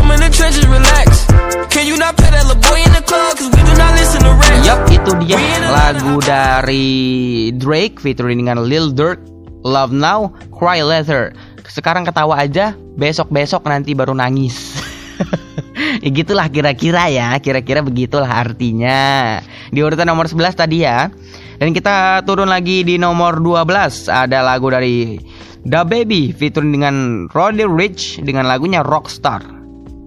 I'm in the trenches, relax. Can you not pet that little boy in the club? Cause we do not listen to rap. Yup, itu dia lagu dari Drake featuring dengan Lil Durk, Love Now, Cry Later. Sekarang ketawa aja, besok-besok nanti baru nangis. ya gitulah kira-kira ya, kira-kira begitulah artinya. Di urutan nomor 11 tadi ya. Dan kita turun lagi di nomor 12 ada lagu dari Da Baby featuring dengan Roddy Rich dengan lagunya Rockstar.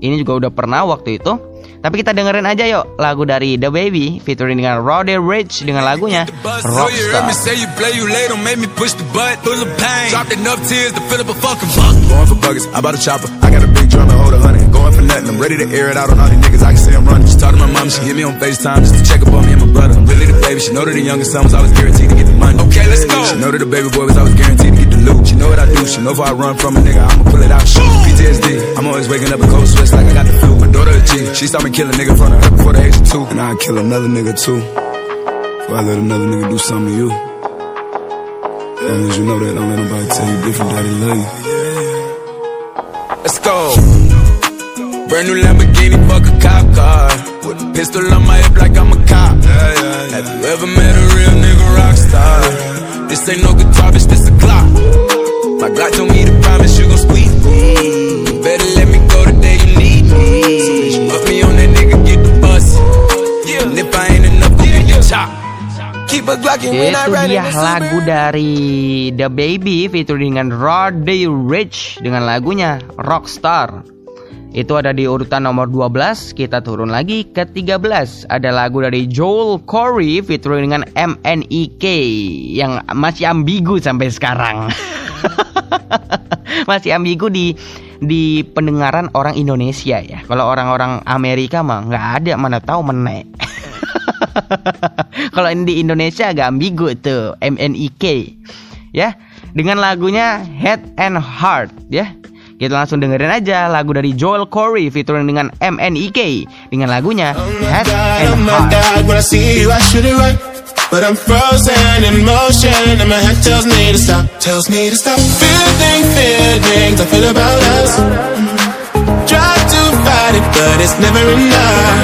Ini juga udah pernah waktu itu. Tapi kita dengerin aja yuk lagu dari The Baby featuring dengan Roddy Rich dengan lagunya Rockstar. the. Going for buggers, I bought a chopper. I got a big drum and hold a I'm ready to air it out on all these niggas. I can see I'm running. She talked to my mom, she hit me on FaceTime just to check up on me and my brother. I'm really the baby. She know that the youngest son was always guaranteed to get the money. Okay, let's go. She know that the baby boy was always guaranteed to get the loot. She know what I do. She know if I run from a nigga, I'ma pull it out. Shoot. PTSD. I'm always waking up in cold sweats like I got the flu. My daughter a G. She saw me kill a nigga in front of her before the age of two. And I'd kill another nigga too. Before I let another nigga do something to you. As long as you know that, don't let nobody tell you different, daddy love you. Let's go. Brand new Lamborghini, fuck a cop car. With a pistol on my hip like I'm a cop. Yeah, yeah, yeah. Have you ever met a real nigga rock star? This ain't no guitar, bitch, this a clock. Ooh. My Glock told me to promise you gon' squeeze me. Better let me go the day you need me. So bitch, fuck me on that nigga, get the bus. Yeah. And if I ain't enough, go get your chop. Itu dia lagu dari The Baby featuring dengan Roddy Rich dengan lagunya Rockstar. Itu ada di urutan nomor 12, kita turun lagi ke 13. Ada lagu dari Joel Corey featuring dengan MNEK yang masih ambigu sampai sekarang. masih ambigu di di pendengaran orang Indonesia ya. Kalau orang-orang Amerika mah nggak ada mana tahu menek. Kalau ini di Indonesia agak ambigu tuh MNIK ya dengan lagunya Head and Heart ya. Kita langsung dengerin aja lagu dari Joel Corey featuring dengan MNIK dengan lagunya Head and Heart. But I'm frozen in motion, and my head tells me to stop, tells me to stop. Feeling feelings I feel about us. Try to fight it, but it's never enough.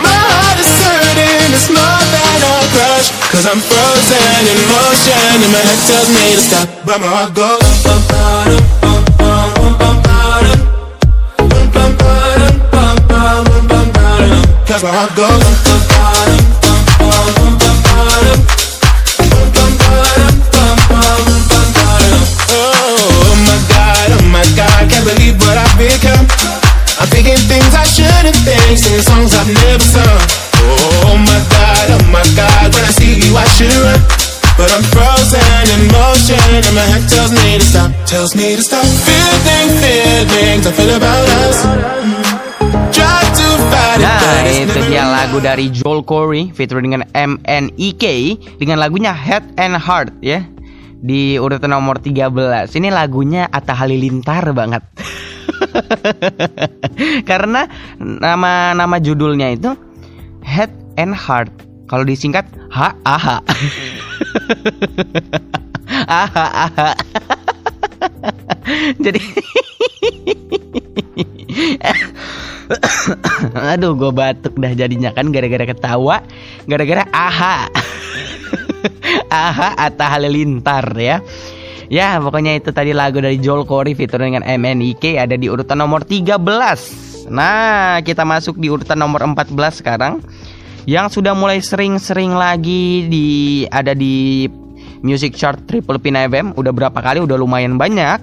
My heart is hurting, it's more than a crush. Cause I'm frozen in motion, and my head tells me to stop. But my heart goes. Bum, bum, bum, bum. Oh my god, oh my god, can't believe what I've become. I'm thinking things I shouldn't think, singing songs I've never sung. Oh my god, oh my god, when I see you I should run. But I'm frozen in motion and my head tells me to stop, tells me to stop. Feeling I feel about us. Itu dia lagu dari Joel Corey featuring dengan MNEK dengan lagunya Head and Heart ya. Di urutan nomor 13. Ini lagunya Atta Halilintar banget. Karena nama nama judulnya itu Head and Heart. Kalau disingkat H A H. Aha aha. Jadi Aduh gue batuk dah jadinya kan gara-gara ketawa Gara-gara aha Aha Atta Halilintar ya. Ya pokoknya itu tadi lagu dari Joel Corey featuring dengan MNIK ada di urutan nomor 13 Nah kita masuk di urutan nomor 14 sekarang. Yang sudah mulai sering-sering lagi di ada di Music Chart Triple Pin FM Udah berapa kali? Udah lumayan banyak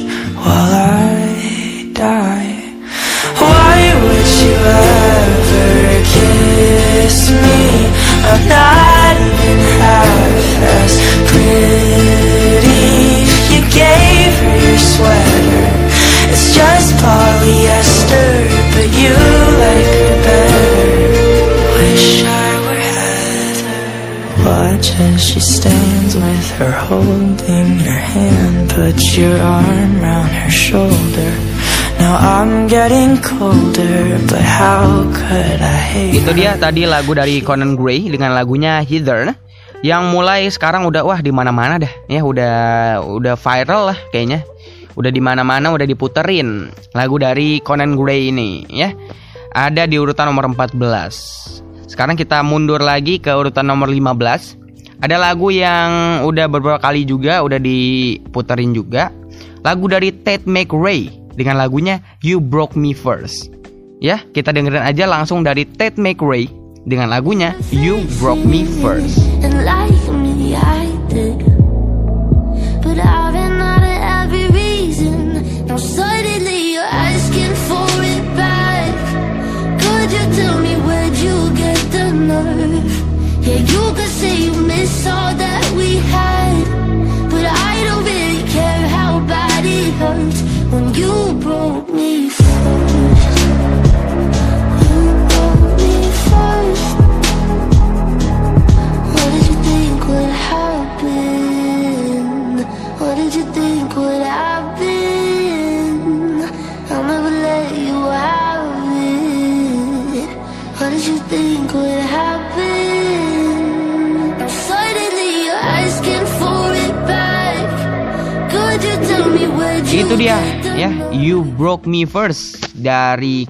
while I die. Why would you ever kiss me? I'm not even half as pretty. You gave her your sweater. It's just polyester, but you She stands with her holding your hand. Put your arm round her shoulder. Now I'm getting colder, but how could I hate Itu dia tadi lagu dari Conan Gray dengan lagunya Heather yang mulai sekarang udah wah di mana-mana dah ya udah udah viral lah kayaknya. Udah di mana-mana udah diputerin lagu dari Conan Gray ini ya. Ada di urutan nomor 14. Sekarang kita mundur lagi ke urutan nomor 15. Ada lagu yang udah beberapa kali juga udah diputerin juga. Lagu dari Ted McRae dengan lagunya You Broke Me First. Ya, kita dengerin aja langsung dari Ted McRae dengan lagunya You Broke Me First. Tell me where'd you get the nerve? When you broke me first. Itu dia ya, You Broke Me First dari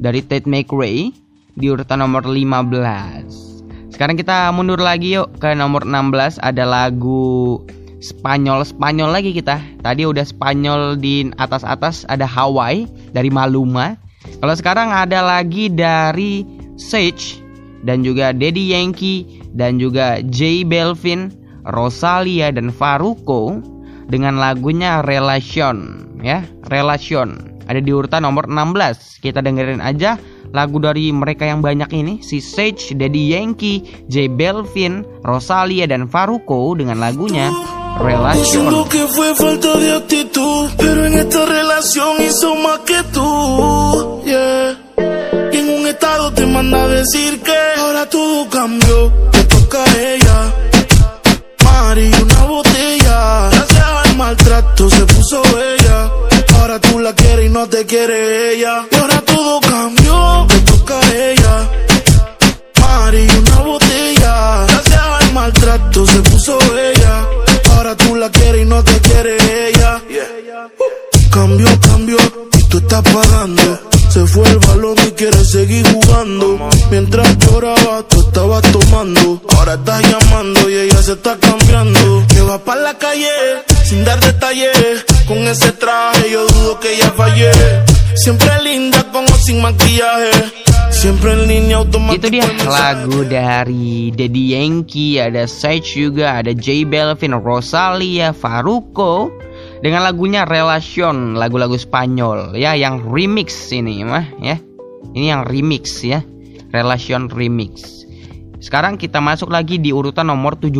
dari Ted McRae di urutan nomor 15. Sekarang kita mundur lagi yuk ke nomor 16 ada lagu Spanyol Spanyol lagi kita. Tadi udah Spanyol di atas-atas ada Hawaii dari Maluma. Kalau sekarang ada lagi dari Sage dan juga Daddy Yankee dan juga J Belvin, Rosalia dan Faruko dengan lagunya Relation ya, Relation. Ada di urutan nomor 16. Kita dengerin aja lagu dari mereka yang banyak ini si Sage, Daddy Yankee, J Belvin, Rosalia dan Faruko dengan lagunya Relation. Manda a decir que ahora todo cambió, te toca a ella. Mari, una botella. Maltrato se puso bella. Ahora tú la quieres y no te quiere ella. Y ahora todo cambió, te toca a ella. Mari, una botella. Gracias al maltrato se puso bella. Ahora tú la quieres y no te quiere ella. Cambió, cambió y tú estás pagando. Se fue el balón y quiere seguir jugando. Mientras lloraba, tú estabas tomando. Ahora estás llamando y ella se está cambiando. Que va para la calle sin dar detalles. Con ese traje yo dudo que ella fallé. Siempre linda con o sin maquillaje. Siempre en línea automática. Itu dia lagu dari Daddy Yankee, ada Sage juga, ada J Belvin, Rosalia, Faruko dengan lagunya Relation, lagu-lagu Spanyol ya yang remix ini mah ya. Ini yang remix ya. Relation remix. Sekarang kita masuk lagi di urutan nomor 17.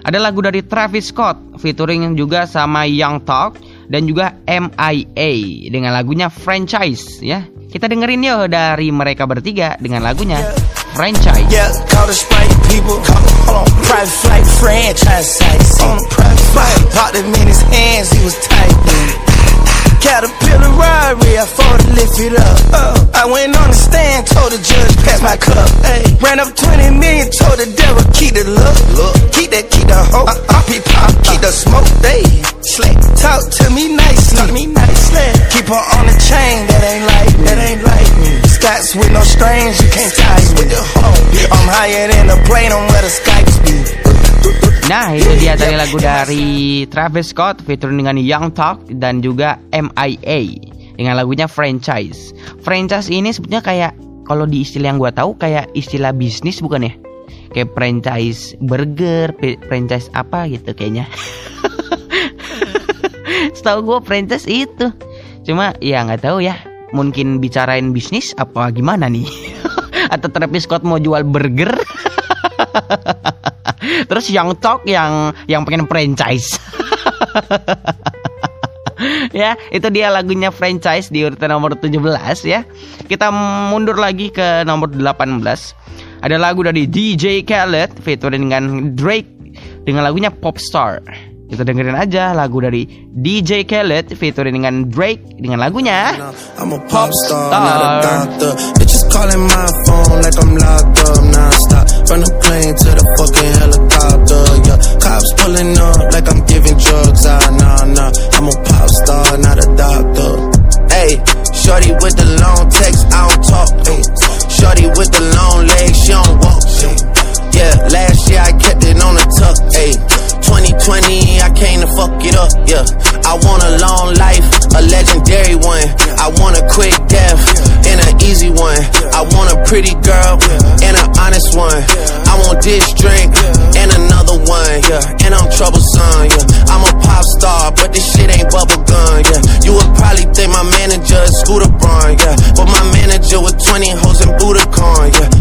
Ada lagu dari Travis Scott featuring juga sama Young Talk dan juga MIA dengan lagunya Franchise ya. Kita dengerin yuk dari mereka bertiga dengan lagunya Franchise. Yeah, call the Sprite people. Call, hold on, private flight franchise. On private flight, popped him in his hands, he was tight. Caterpillar robbery, I fought to lift it up. Uh, I went on the stand, told the judge, pass my cup. Ay, ran up 20 million, told the devil, keep the look. look. Keep that, keep the hope. Uh, uh, keep pop, keep the smoke. They slick. Talk to me nicely. Talk me nicely. Keep her on the chain, that ain't like, that ain't like me. Scots with no strings, you can't tie me. I'm higher than the plane on where the Skypes be. Nah itu dia tadi lagu dari Travis Scott featuring dengan Young Talk dan juga MIA dengan lagunya franchise. Franchise ini sebetulnya kayak kalau di istilah yang gue tahu kayak istilah bisnis bukan ya? Kayak franchise burger, franchise apa gitu kayaknya. Setahu gue franchise itu. Cuma ya nggak tahu ya. Mungkin bicarain bisnis apa gimana nih? Atau Travis Scott mau jual burger? Terus yang talk yang yang pengen franchise. ya, itu dia lagunya franchise di urutan nomor 17 ya. Kita mundur lagi ke nomor 18. Ada lagu dari DJ Khaled featuring dengan Drake dengan lagunya Popstar. Kita dengerin aja lagu dari DJ Khaled featuring dengan Drake dengan lagunya I'm a pop star, not a doctor. Bitches calling my phone like I'm locked up non-stop. From the plane to the fucking helicopter, yeah. Cops pulling up like I'm giving drugs, ah, nah, nah. I'm a pop star, not a doctor. Hey, shorty with the long text, I don't talk. Ay. Shorty with the long legs, she don't walk. ay. Yeah, last year I kept it on the tuck. Ay. 2020, I came to fuck it up. Yeah, I want a long life, a legendary one. I want a quick death and an easy one. I want a pretty girl and an honest one. I want this drink and another one. Yeah, and I'm troublesome. Yeah, I'm a pop star, but this shit ain't bubble gum. Yeah, you would probably think my manager is Scooter Braun. Yeah, but my manager with 20 hoes and Budokan. Yeah.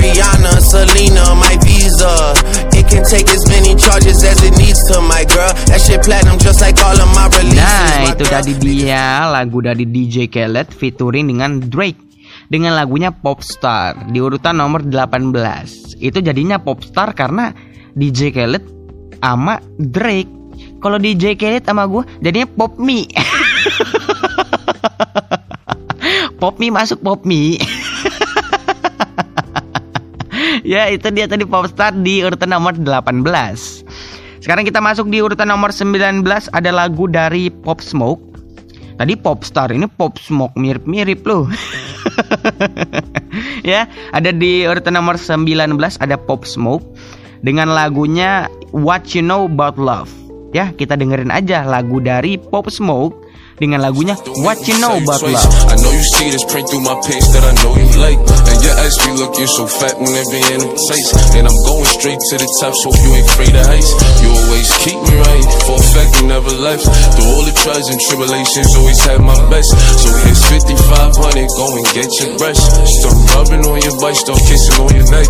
Ariana, Selena, my visa. It can take as many charges as it needs to, my girl. That shit platinum just like all of my releases. Nah itu tadi dia lagu dari DJ Khaled featuring dengan Drake dengan lagunya Popstar di urutan nomor 18. Itu jadinya Popstar karena DJ Khaled sama Drake. Kalau DJ Khaled sama gue jadinya Pop Me. Pop Me masuk Pop Me. ya itu dia tadi Popstar di urutan nomor 18. Sekarang kita masuk di urutan nomor 19 ada lagu dari Pop Smoke. Tadi Popstar, ini Pop Smoke mirip-mirip loh. ya, ada di urutan nomor 19 ada Pop Smoke dengan lagunya What You Know About Love. Ya, kita dengerin aja lagu dari Pop Smoke dengan lagunya What You Know About Love. I know you see this print through my pants that I know you like. And your ass be looking so fat when it be in the taste. And I'm going straight to the top, so you ain't afraid of heights. You always keep me right, for a fact you never left. Through all the trials and tribulations, always had my best. So here's 5500, go and get your brush. Start rubbing on your butt, start kissing on your neck.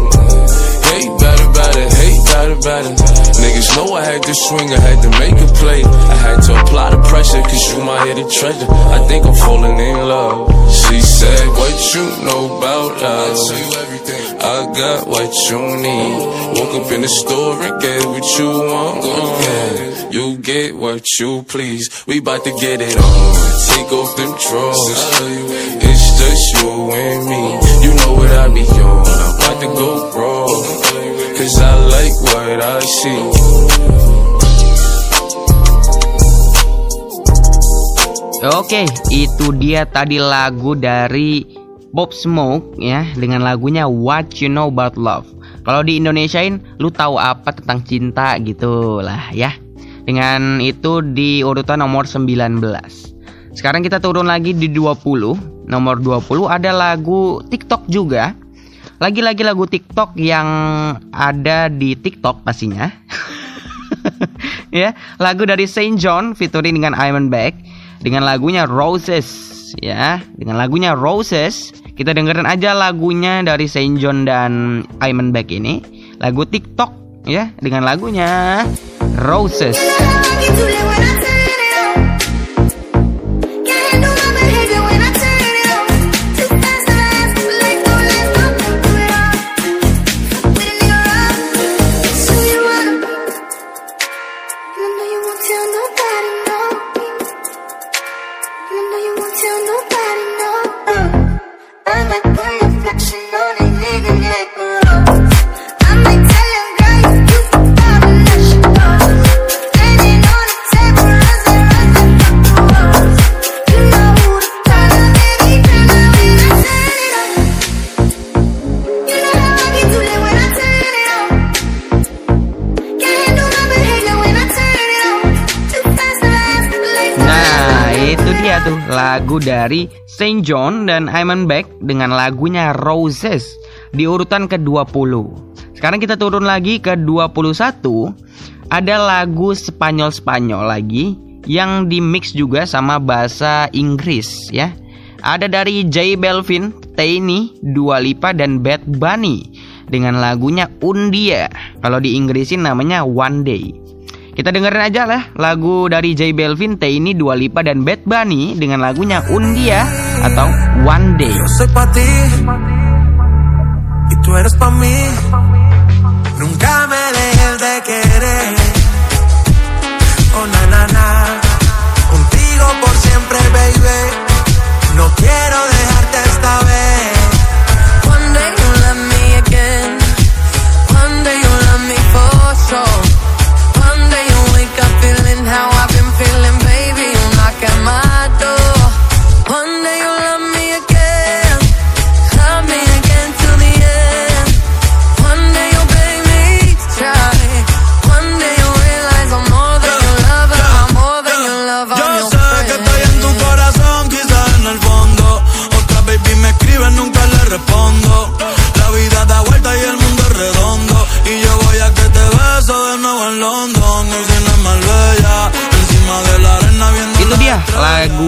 Hate about it, hate about it. Niggas know I had to swing, I had to make a play. I had to apply the pressure, cause you my hidden treasure. I think I'm falling in love. She said, What you know about love? I tell you everything. I got what you need. Woke up in the store and get what you want. Uh, you get what you please. We bout to get it on. Take off them drawers. It's just you. Oke, itu dia tadi lagu dari Pop Smoke ya dengan lagunya What You Know About Love. Kalau di Indonesiain, lu tahu apa tentang cinta gitu lah ya. Dengan itu di urutan nomor 19. Sekarang kita turun lagi di 20. Nomor 20 ada lagu TikTok juga. Lagi-lagi lagu TikTok yang ada di TikTok pastinya. ya, lagu dari Saint John featuring dengan Iron Beck dengan lagunya Roses ya dengan lagunya Roses kita dengerin aja lagunya dari Saint John dan Iman Beck ini lagu TikTok ya dengan lagunya Roses lagu dari Saint John dan Iman Beck dengan lagunya Roses di urutan ke-20. Sekarang kita turun lagi ke 21. Ada lagu Spanyol-Spanyol lagi yang dimix juga sama bahasa Inggris ya. Ada dari J Belvin, Taini, Dua Lipa dan Bad Bunny dengan lagunya Undia. Kalau di Inggrisin namanya One Day. Kita dengerin aja lah lagu dari J Belvin, Taini, Dua Lipa dan Bad Bunny dengan lagunya Undia atau One Day. Quiero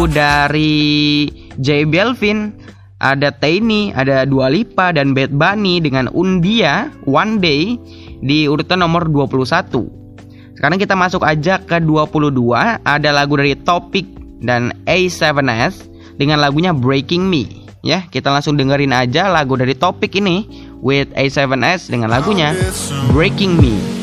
lagu dari J Belvin, ada Taini, ada Dua Lipa dan Bad Bunny dengan Undia One Day di urutan nomor 21. Sekarang kita masuk aja ke 22, ada lagu dari Topik dan A7S dengan lagunya Breaking Me. Ya, kita langsung dengerin aja lagu dari Topik ini with A7S dengan lagunya Breaking Me.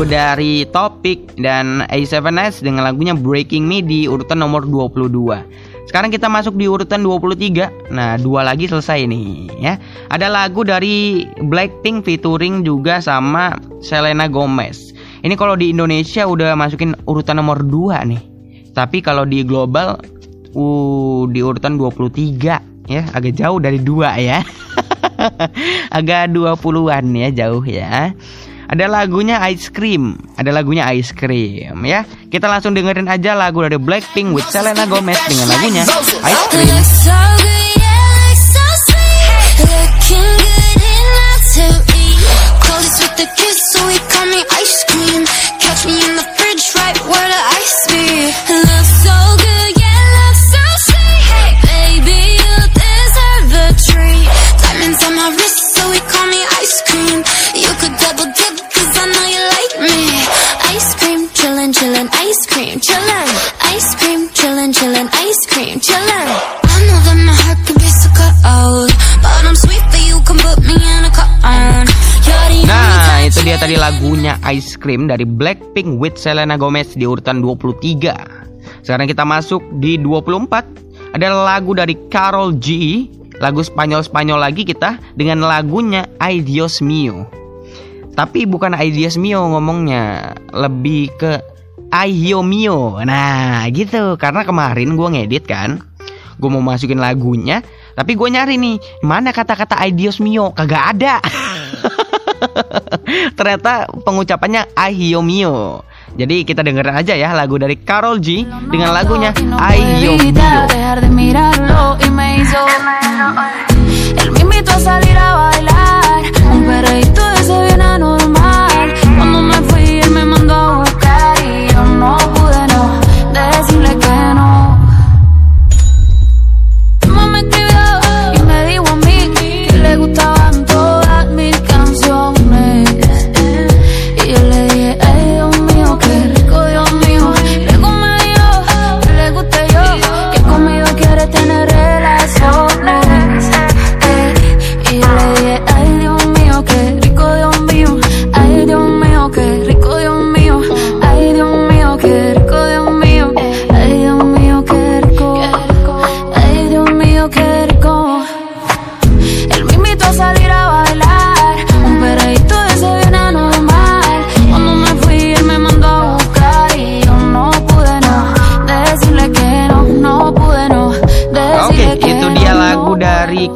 Lagu dari Topik dan A7S dengan lagunya Breaking Me di urutan nomor 22. Sekarang kita masuk di urutan 23. Nah, dua lagi selesai nih ya. Ada lagu dari Blackpink featuring juga sama Selena Gomez. Ini kalau di Indonesia udah masukin urutan nomor 2 nih. Tapi kalau di global uh di urutan 23 ya, agak jauh dari dua ya. agak 20-an ya jauh ya. Ada lagunya Ice Cream, ada lagunya Ice Cream ya. Kita langsung dengerin aja lagu dari Blackpink with Selena Gomez dengan lagunya Ice Cream. Catch. Chillin', ice cream, chillin'. Ice cream, chillin', chillin', ice cream, chillin'. I know that my heart can be so cold, but I'm sweet, but you can put me in a Nah, itu dia tadi lagunya Ice Cream dari Blackpink with Selena Gomez di urutan 23. Sekarang kita masuk di 24. Ada lagu dari Carol G, lagu Spanyol-Spanyol lagi kita dengan lagunya Ay Dios Mio. Tapi bukan Ay Dios Mio ngomongnya, lebih ke Ay Yo Mio. Nah, gitu. Karena kemarin gua ngedit kan, gue mau masukin lagunya, tapi gue nyari nih mana kata-kata Ay Dios Mio, kagak ada. Ternyata pengucapannya Ay Yo Mio. Jadi kita dengerin aja ya lagu dari Carol G dengan lagunya Ay Yo Mio.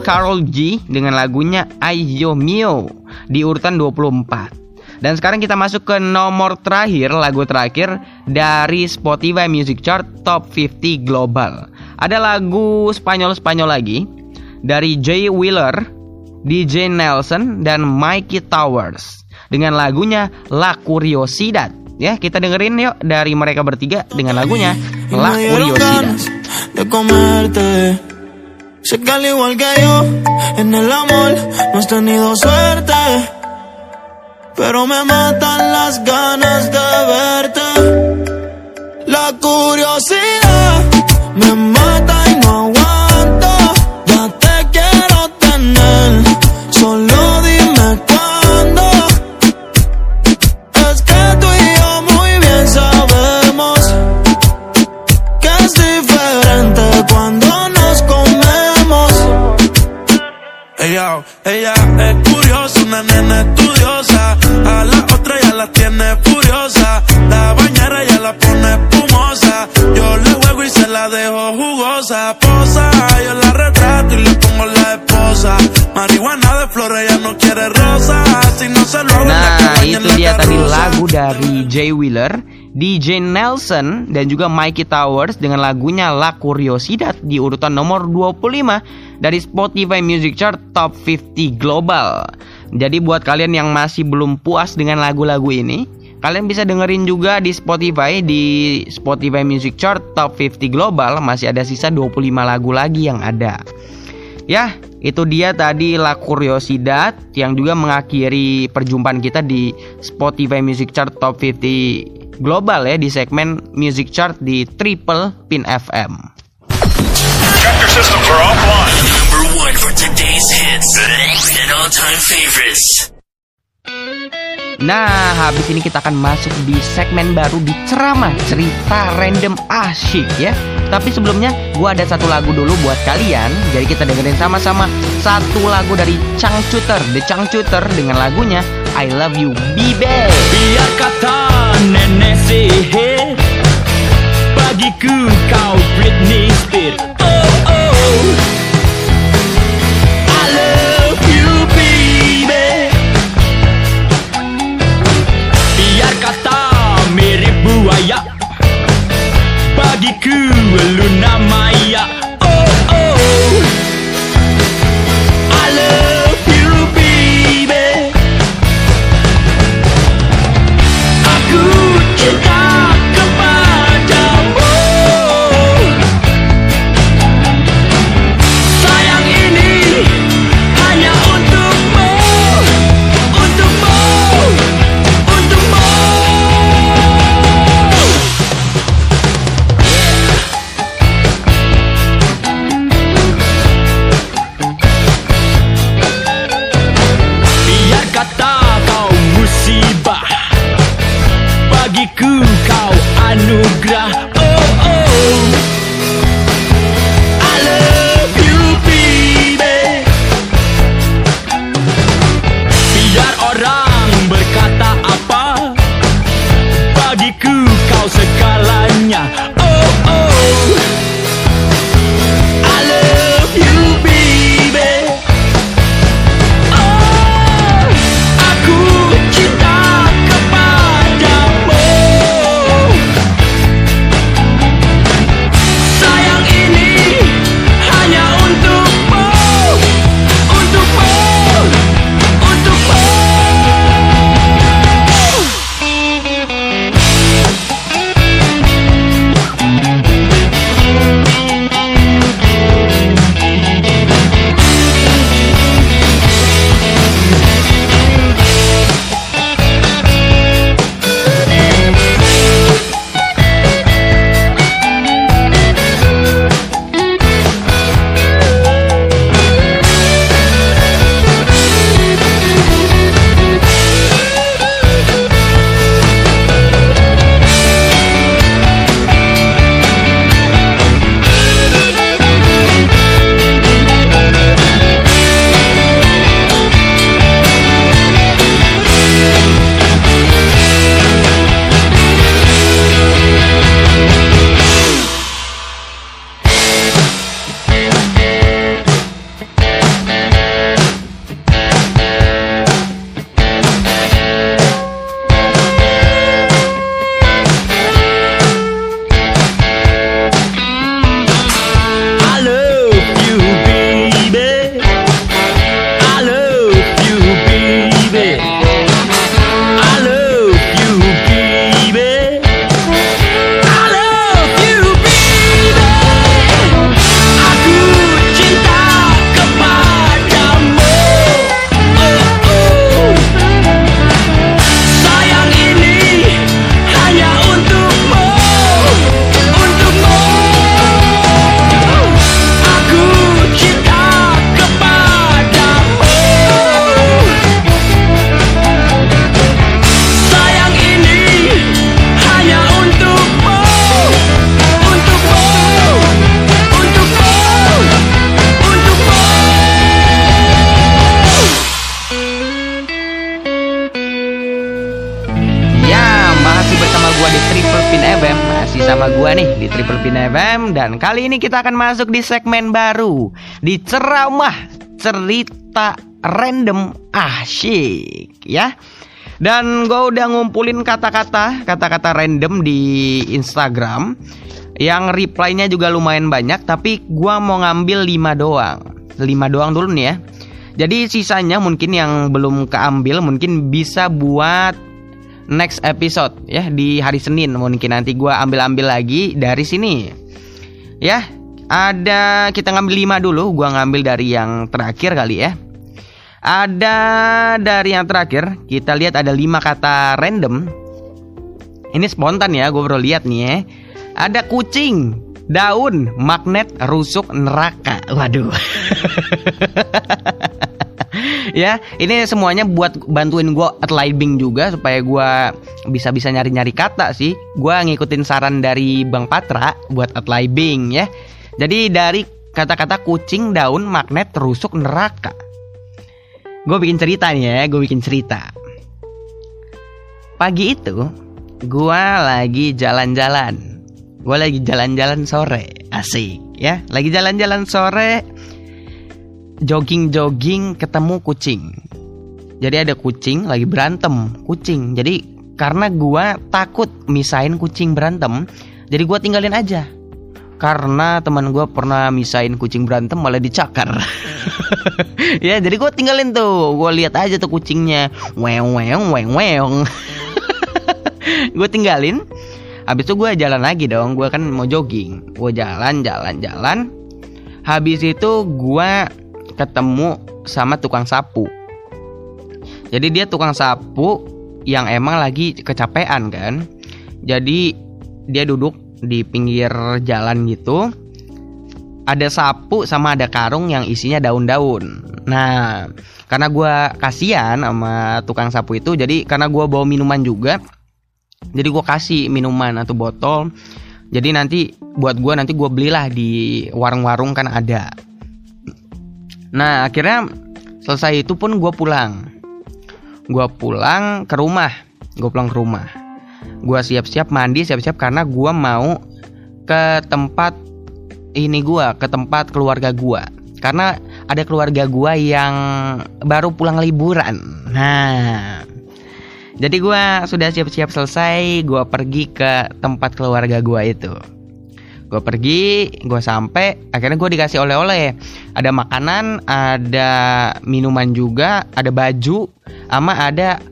Carol G dengan lagunya Ay Yo Mio di urutan 24. Dan sekarang kita masuk ke nomor terakhir, lagu terakhir dari Spotify Music Chart Top 50 Global. Ada lagu Spanyol-Spanyol lagi dari Jay Wheeler, DJ Nelson, dan Mikey Towers dengan lagunya La Curiosidad. Ya, kita dengerin yuk dari mereka bertiga dengan lagunya La Curiosidad. Sé que al igual que yo, en el amor no has tenido suerte. Pero me matan las ganas de verte. La curiosidad me mata Ella, es curiosa, una nena estudiosa. A la otra ya la tiene furiosa. La bañera ya la pone espumosa. Yo le juego y se la dejo jugosa. Posa, yo la retrato y le pongo la esposa. Marihuana de flores, ella no quiere rosa. Si no se lo Nah, itu dia tadi lagu dari Jay Wheeler DJ Nelson dan juga Mikey Towers dengan lagunya La Curiosidad di urutan nomor 25 dari Spotify Music Chart Top 50 Global. Jadi buat kalian yang masih belum puas dengan lagu-lagu ini, kalian bisa dengerin juga di Spotify di Spotify Music Chart Top 50 Global masih ada sisa 25 lagu lagi yang ada. Ya, itu dia tadi La Curiosidad yang juga mengakhiri perjumpaan kita di Spotify Music Chart Top 50 Global ya di segmen Music Chart di Triple Pin FM. Tractor systems are offline. One for today's hits and all-time favorites. Nah, habis ini kita akan masuk di segmen baru di ceramah cerita random asyik ya. Tapi sebelumnya, gua ada satu lagu dulu buat kalian. Jadi kita dengerin sama-sama satu lagu dari Changcuter, The Changcuter dengan lagunya I Love You Baby. Biar kata nenek sihir Bagiku kau Britney Spears Oh oh Luna Maya kita akan masuk di segmen baru Di ceramah cerita random asyik ya Dan gue udah ngumpulin kata-kata, kata-kata random di Instagram yang reply-nya juga lumayan banyak, tapi gua mau ngambil 5 doang. 5 doang dulu nih ya. Jadi sisanya mungkin yang belum keambil mungkin bisa buat next episode ya di hari Senin mungkin nanti gua ambil-ambil lagi dari sini. Ya, ada kita ngambil 5 dulu, gua ngambil dari yang terakhir kali ya. Ada dari yang terakhir, kita lihat ada 5 kata random. Ini spontan ya, gue baru lihat nih ya. Ada kucing, daun, magnet, rusuk, neraka. Waduh. ya, ini semuanya buat bantuin gue outlining juga supaya gue bisa-bisa nyari-nyari kata sih. Gue ngikutin saran dari Bang Patra buat outlining ya. Jadi dari kata-kata kucing, daun, magnet, rusuk, neraka. Gue bikin cerita nih ya, gue bikin cerita. Pagi itu, gue lagi jalan-jalan. Gue lagi jalan-jalan sore, asik ya. Lagi jalan-jalan sore, jogging-jogging ketemu kucing. Jadi ada kucing lagi berantem, kucing. Jadi karena gue takut misain kucing berantem, jadi gue tinggalin aja. Karena teman gue pernah misain kucing berantem malah dicakar. ya jadi gue tinggalin tuh, gue lihat aja tuh kucingnya, weong weong weong weong. gue tinggalin. Habis itu gue jalan lagi dong, gue kan mau jogging. Gue jalan jalan jalan. Habis itu gue ketemu sama tukang sapu. Jadi dia tukang sapu yang emang lagi kecapean kan. Jadi dia duduk di pinggir jalan gitu. Ada sapu sama ada karung yang isinya daun-daun. Nah, karena gue kasihan sama tukang sapu itu, jadi karena gue bawa minuman juga, jadi gue kasih minuman atau botol. Jadi nanti buat gue nanti gue belilah di warung-warung kan ada. Nah akhirnya selesai itu pun gue pulang. Gue pulang ke rumah. Gue pulang ke rumah. Gue siap-siap mandi, siap-siap karena gue mau ke tempat ini gue, ke tempat keluarga gue. Karena ada keluarga gue yang baru pulang liburan. Nah, jadi gue sudah siap-siap selesai, gue pergi ke tempat keluarga gue itu. Gue pergi, gue sampai, akhirnya gue dikasih oleh-oleh. Ada makanan, ada minuman juga, ada baju, sama ada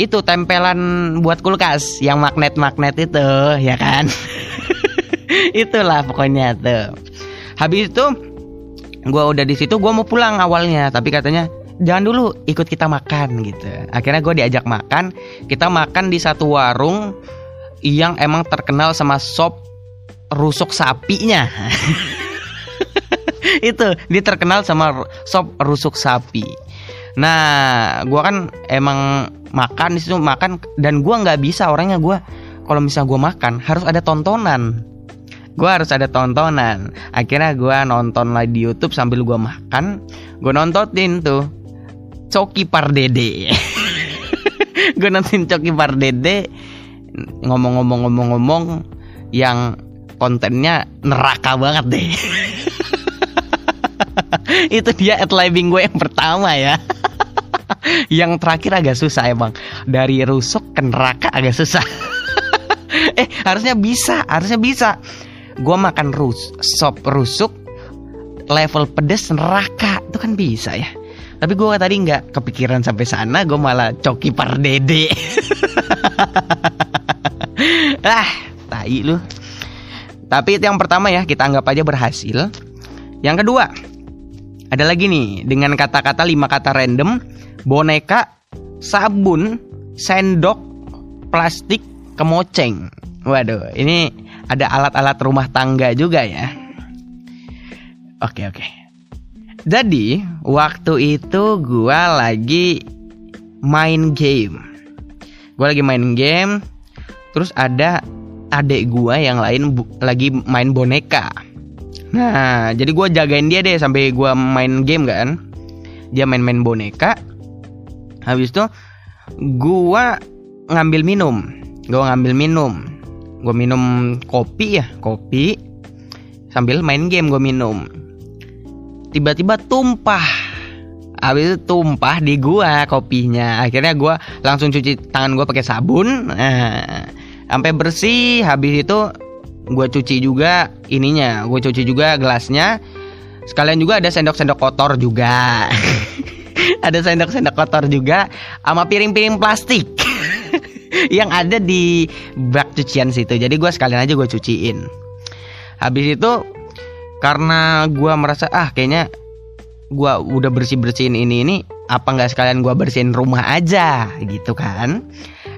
itu tempelan buat kulkas yang magnet-magnet itu, ya kan? Itulah pokoknya tuh. Habis itu gue udah di situ, gue mau pulang awalnya, tapi katanya jangan dulu ikut kita makan gitu. Akhirnya gue diajak makan, kita makan di satu warung yang emang terkenal sama sop rusuk sapinya. itu dia terkenal sama sop rusuk sapi. Nah, gue kan emang makan di situ makan dan gue nggak bisa orangnya gue kalau misalnya gue makan harus ada tontonan. Gue harus ada tontonan. Akhirnya gue nonton lagi di YouTube sambil gue makan. Gue nontonin tuh Coki Pardede. gue nonton Coki Pardede ngomong-ngomong-ngomong-ngomong yang kontennya neraka banget deh. Itu dia living gue yang pertama ya. yang terakhir agak susah emang. Dari rusuk ke neraka agak susah. eh harusnya bisa, harusnya bisa. Gue makan rus, sop rusuk level pedes neraka itu kan bisa ya. Tapi gue tadi nggak kepikiran sampai sana, gue malah coki pardede. ah, tai lu. Tapi yang pertama ya, kita anggap aja berhasil. Yang kedua, ada lagi nih dengan kata-kata lima kata random, boneka, sabun, sendok, plastik, kemoceng. Waduh, ini ada alat-alat rumah tangga juga ya. Oke oke. Jadi waktu itu gua lagi main game. Gua lagi main game, terus ada adik gua yang lain lagi main boneka. Nah, jadi gua jagain dia deh sampai gua main game kan. Dia main-main boneka. Habis itu gua ngambil minum. Gua ngambil minum. Gua minum kopi ya, kopi. Sambil main game gua minum. Tiba-tiba tumpah habis itu tumpah di gua kopinya akhirnya gua langsung cuci tangan gua pakai sabun nah, sampai bersih habis itu gua cuci juga ininya gua cuci juga gelasnya. Sekalian juga ada sendok-sendok kotor juga. Ada sendok-sendok kotor juga sama piring-piring plastik yang ada di bak cucian situ. Jadi gua sekalian aja gua cuciin. Habis itu karena gua merasa ah kayaknya gua udah bersih bersihin ini ini apa nggak sekalian gua bersihin rumah aja gitu kan?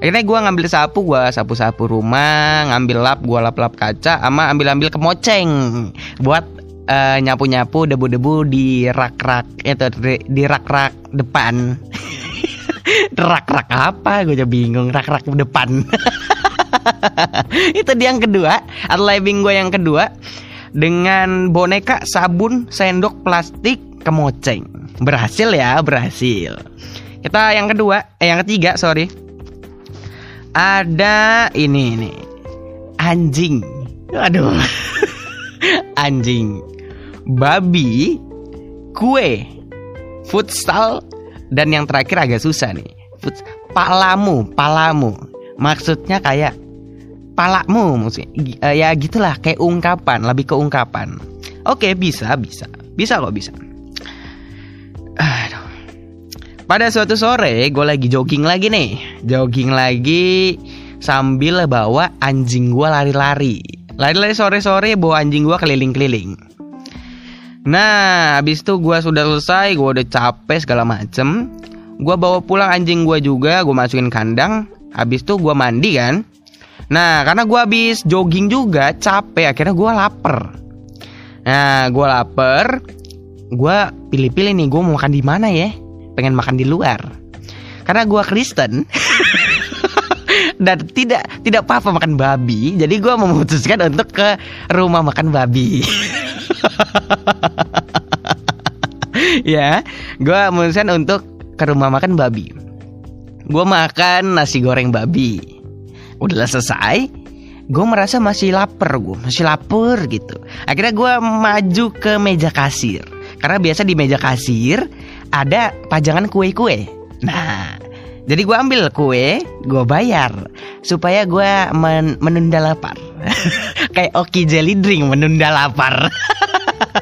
Akhirnya gua ngambil sapu gua sapu sapu rumah ngambil lap gua lap lap kaca sama ambil ambil kemoceng buat eh, nyapu nyapu debu debu di rak rak itu di, di rak rak depan. Rak rak apa? Gue jadi bingung rak rak depan. Itu dia yang kedua atau living gue yang kedua. Dengan boneka sabun sendok plastik kemoceng. Berhasil ya berhasil. Kita yang kedua eh yang ketiga sorry. Ada ini ini. Anjing. Aduh. Anjing. Babi kue futsal dan yang terakhir agak susah nih. Futs- palamu palamu. Maksudnya kayak palamu maksudnya. Eh, ya gitulah kayak ungkapan lebih ke ungkapan. Oke bisa bisa. Bisa kok bisa Aduh. pada suatu sore gue lagi jogging lagi nih jogging lagi sambil bawa anjing gue lari-lari lari-lari sore-sore bawa anjing gue keliling-keliling Nah, habis itu gue sudah selesai, gue udah capek segala macem. Gue bawa pulang anjing gue juga, gue masukin kandang. Habis itu gue mandi kan. Nah, karena gue habis jogging juga, capek. Akhirnya gue lapar. Nah, gue lapar. Gue pilih-pilih nih, gue mau makan di mana ya? Pengen makan di luar. Karena gue Kristen. dan tidak tidak apa-apa makan babi, jadi gue memutuskan untuk ke rumah makan babi. ya, gue memutuskan untuk ke rumah makan babi. Gue makan nasi goreng babi. Udah selesai, gue merasa masih lapar gue, masih lapar gitu. Akhirnya gue maju ke meja kasir. Karena biasa di meja kasir ada pajangan kue-kue. Nah, jadi gue ambil kue, gue bayar supaya gue men- menunda lapar. Kayak Oki Jelly Drink menunda lapar.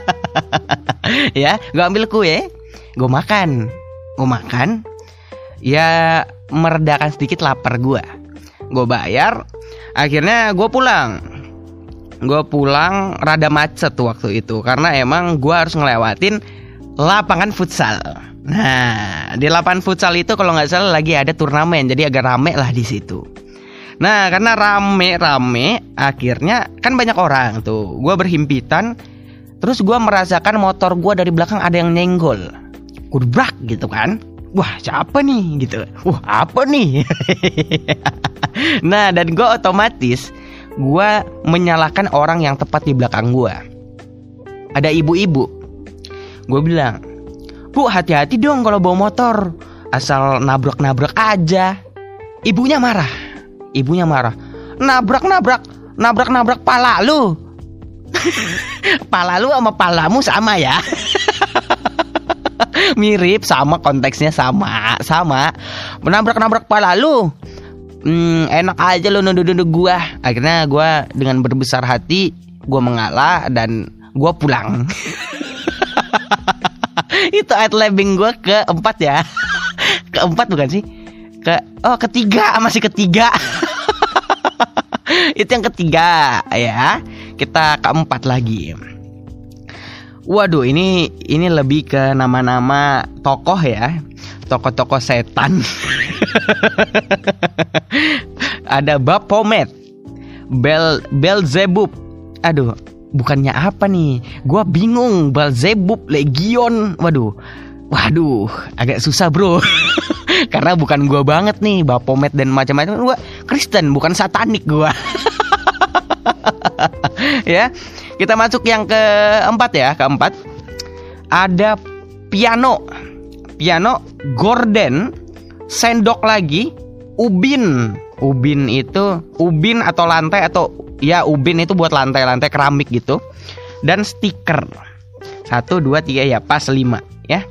ya, gue ambil kue, gue makan, gue makan, ya meredakan sedikit lapar gue. Gue bayar, akhirnya gue pulang. Gue pulang rada macet waktu itu karena emang gue harus ngelewatin lapangan futsal. Nah, di lapangan futsal itu kalau nggak salah lagi ada turnamen, jadi agak rame lah di situ. Nah, karena rame-rame, akhirnya kan banyak orang tuh. Gue berhimpitan, terus gue merasakan motor gue dari belakang ada yang nyenggol, kudbrak gitu kan. Wah, siapa nih gitu? Wah, apa nih? nah, dan gue otomatis gue menyalahkan orang yang tepat di belakang gue. Ada ibu-ibu. Gue bilang, Bu hati-hati dong kalau bawa motor. Asal nabrak-nabrak aja. Ibunya marah. Ibunya marah Nabrak-nabrak Nabrak-nabrak pala lu. Pala lu sama palamu sama ya? Mirip sama konteksnya sama Sama. Menabrak-nabrak pala lu hmm, Enak aja lu nuduh-nuduh gua. Akhirnya gua dengan berbesar hati Gua mengalah dan gua pulang. Itu ad labbing gue keempat ya. Keempat bukan sih? Ke oh ketiga masih ketiga. Itu yang ketiga ya. Kita keempat lagi. Waduh ini ini lebih ke nama-nama tokoh ya. Tokoh-tokoh setan ada Baphomet Bel Belzebub aduh bukannya apa nih? Gua bingung. Belzebub, Legion. Waduh. Waduh, agak susah, Bro. Karena bukan gua banget nih, Baphomet dan macam-macam. Gua Kristen, bukan satanik gua. ya. Kita masuk yang keempat ya, keempat. Ada piano. Piano gorden, sendok lagi, ubin. Ubin itu ubin atau lantai atau ya ubin itu buat lantai-lantai keramik gitu dan stiker satu dua tiga ya pas lima ya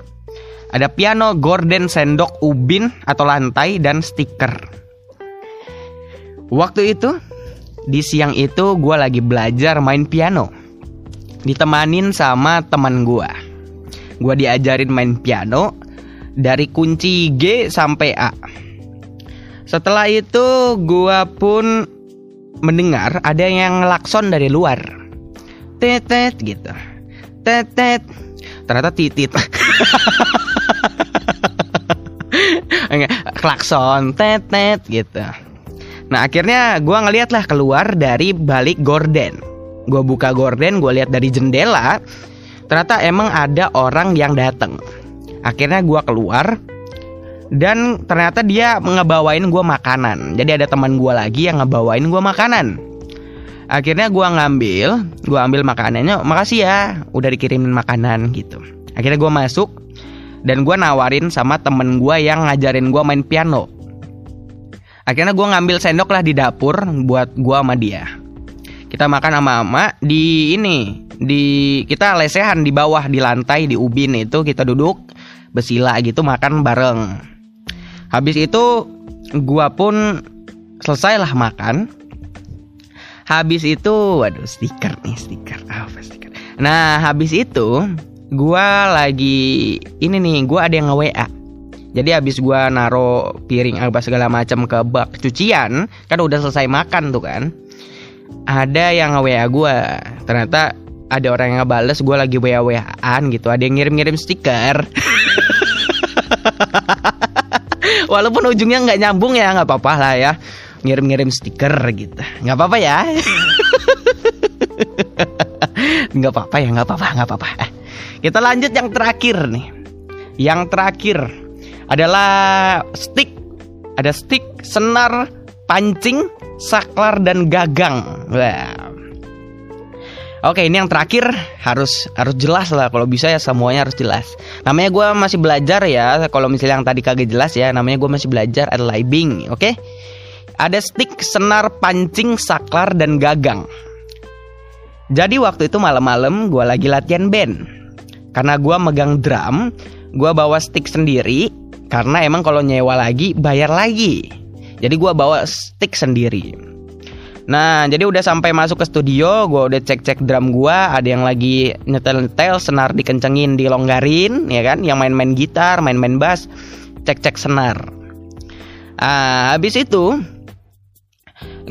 Ada piano, gorden, sendok, ubin atau lantai dan stiker. Waktu itu di siang itu gue lagi belajar main piano. Ditemanin sama teman gue. Gue diajarin main piano dari kunci G sampai A. Setelah itu gue pun mendengar ada yang ngelakson dari luar. Tetet gitu. Tetet. Ternyata titit. Klakson tetet gitu. Nah akhirnya gue ngeliat lah keluar dari balik gorden. Gue buka gorden, gue lihat dari jendela. Ternyata emang ada orang yang datang. Akhirnya gue keluar dan ternyata dia ngebawain gue makanan. Jadi ada teman gue lagi yang ngebawain gue makanan. Akhirnya gue ngambil, gue ambil makanannya. Makasih ya, udah dikirimin makanan gitu. Akhirnya gue masuk dan gue nawarin sama temen gue yang ngajarin gue main piano. Akhirnya gue ngambil sendok lah di dapur buat gue sama dia. Kita makan sama ama di ini di kita lesehan di bawah di lantai di ubin itu kita duduk bersila gitu makan bareng. Habis itu gua pun selesailah makan. Habis itu waduh stiker nih stiker apa stiker. Nah, habis itu gua lagi ini nih, gua ada yang nge-WA. Jadi habis gua naro piring apa segala macam ke bak cucian, kan udah selesai makan tuh kan. Ada yang nge-WA gua. Ternyata ada orang yang ngebales gue lagi WA-WAan gitu. Ada yang ngirim-ngirim stiker. Walaupun ujungnya nggak nyambung ya nggak apa-apa lah ya. Ngirim-ngirim stiker gitu. Nggak apa-apa ya. Nggak apa-apa ya nggak apa-apa nggak apa-apa. Eh, kita lanjut yang terakhir nih. Yang terakhir adalah stick. Ada stick senar pancing saklar dan gagang. Wah. Oke ini yang terakhir harus harus jelas lah kalau bisa ya semuanya harus jelas. Namanya gue masih belajar ya. Kalau misalnya yang tadi kagak jelas ya, namanya gue masih belajar ada libing. Oke? Ada stick, senar, pancing, saklar dan gagang. Jadi waktu itu malam-malam gue lagi latihan band. Karena gue megang drum, gue bawa stick sendiri. Karena emang kalau nyewa lagi bayar lagi. Jadi gue bawa stick sendiri. Nah, jadi udah sampai masuk ke studio, gue udah cek-cek drum gue, ada yang lagi nyetel-nyetel, senar dikencengin, dilonggarin, ya kan? Yang main-main gitar, main-main bass, cek-cek senar. Ah, habis itu,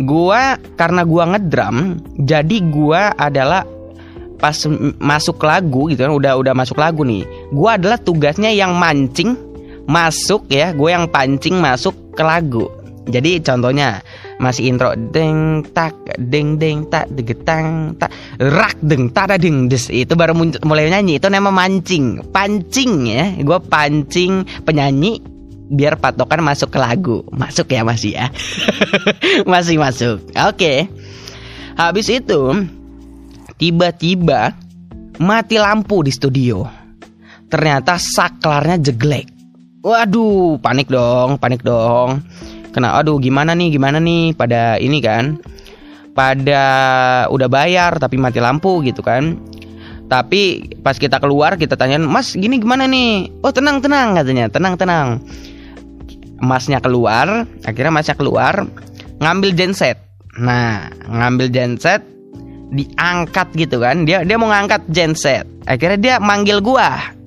gua karena gua ngedrum, jadi gua adalah pas masuk lagu gitu kan, udah udah masuk lagu nih. Gua adalah tugasnya yang mancing masuk ya, gue yang pancing masuk ke lagu. Jadi contohnya masih intro deng tak deng deng tak degetang tak rak deng tada deng des. Itu baru mulai nyanyi. Itu nama mancing. Pancing ya. Gue pancing penyanyi biar patokan masuk ke lagu. Masuk ya masih ya. Masih masuk. Oke. Habis itu tiba-tiba mati lampu di studio. Ternyata saklarnya jeglek. Waduh panik dong panik dong kena aduh gimana nih gimana nih? Pada ini kan pada udah bayar tapi mati lampu gitu kan. Tapi pas kita keluar kita tanyain mas gini gimana nih? Oh tenang tenang katanya. Tenang tenang. Masnya keluar akhirnya masnya keluar ngambil genset. Nah ngambil genset diangkat gitu kan. Dia dia mau ngangkat genset. Akhirnya dia manggil gua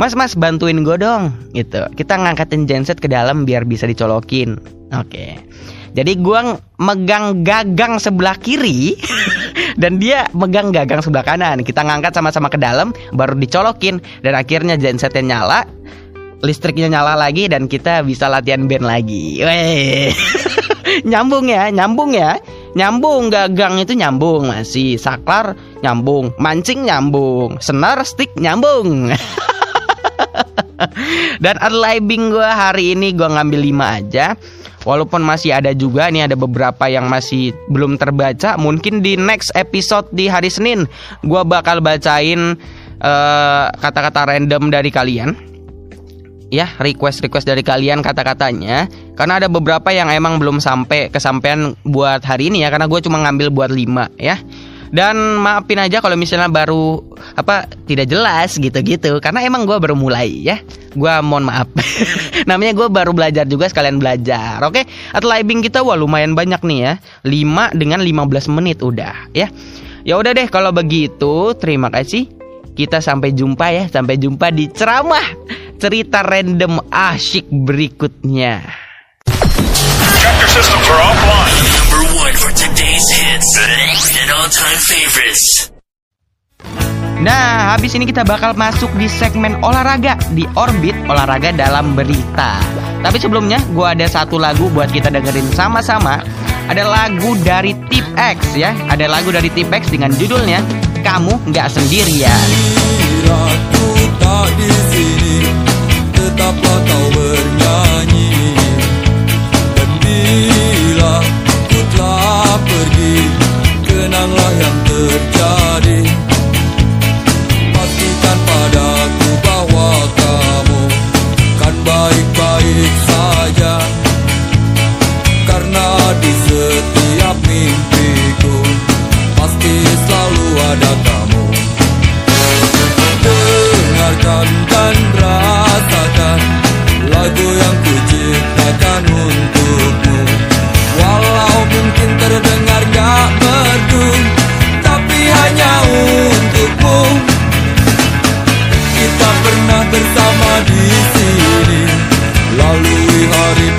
Mas mas bantuin gue dong gitu. Kita ngangkatin genset ke dalam biar bisa dicolokin. Oke. Jadi gua megang gagang sebelah kiri dan dia megang gagang sebelah kanan. Kita ngangkat sama-sama ke dalam baru dicolokin. Dan akhirnya gensetnya nyala listriknya nyala lagi dan kita bisa latihan band lagi. Weh. nyambung ya nyambung ya. Nyambung gagang itu nyambung. Masih saklar nyambung. Mancing nyambung. Senar stick nyambung Dan unliving gue hari ini gue ngambil 5 aja. Walaupun masih ada juga nih ada beberapa yang masih belum terbaca. Mungkin di next episode di hari Senin Gue bakal bacain eh, kata-kata random dari kalian. Ya request-request dari kalian kata-katanya. Karena ada beberapa yang emang belum sampai kesampaian buat hari ini ya. Karena gue cuma ngambil buat 5 ya Dan maafin aja kalau misalnya baru apa tidak jelas gitu-gitu karena emang gua baru mulai ya. Gua mohon maaf. Namanya gua baru belajar juga sekalian belajar. Oke, atau living kita wah lumayan banyak nih ya. 5 dengan 15 menit udah ya. Ya udah deh kalau begitu terima kasih. Kita sampai jumpa ya, sampai jumpa di ceramah cerita random asyik berikutnya. Your systems are offline. Today's hits and all-time favorites. Nah, habis ini kita bakal masuk di segmen olahraga di orbit olahraga dalam berita. Tapi sebelumnya, gua ada satu lagu buat kita dengerin sama-sama. Ada lagu dari Tip X ya. Ada lagu dari Tip X dengan judulnya Kamu Nggak Sendirian. Aku tak di sini, tetaplah kau bernyanyi. Dan bila telah pergi, kenanglah yang terjadi. Pastikan padaku bahwa kamu kan baik-baik saja. Karena di setiap mimpiku pasti selalu ada kamu. Dengarkan dan rasakan lagu yang kuciptakan untukmu. Walau mungkin terdengar gak merdu, tapi hanya untukmu. Kita pernah bersama di sini, lalui hari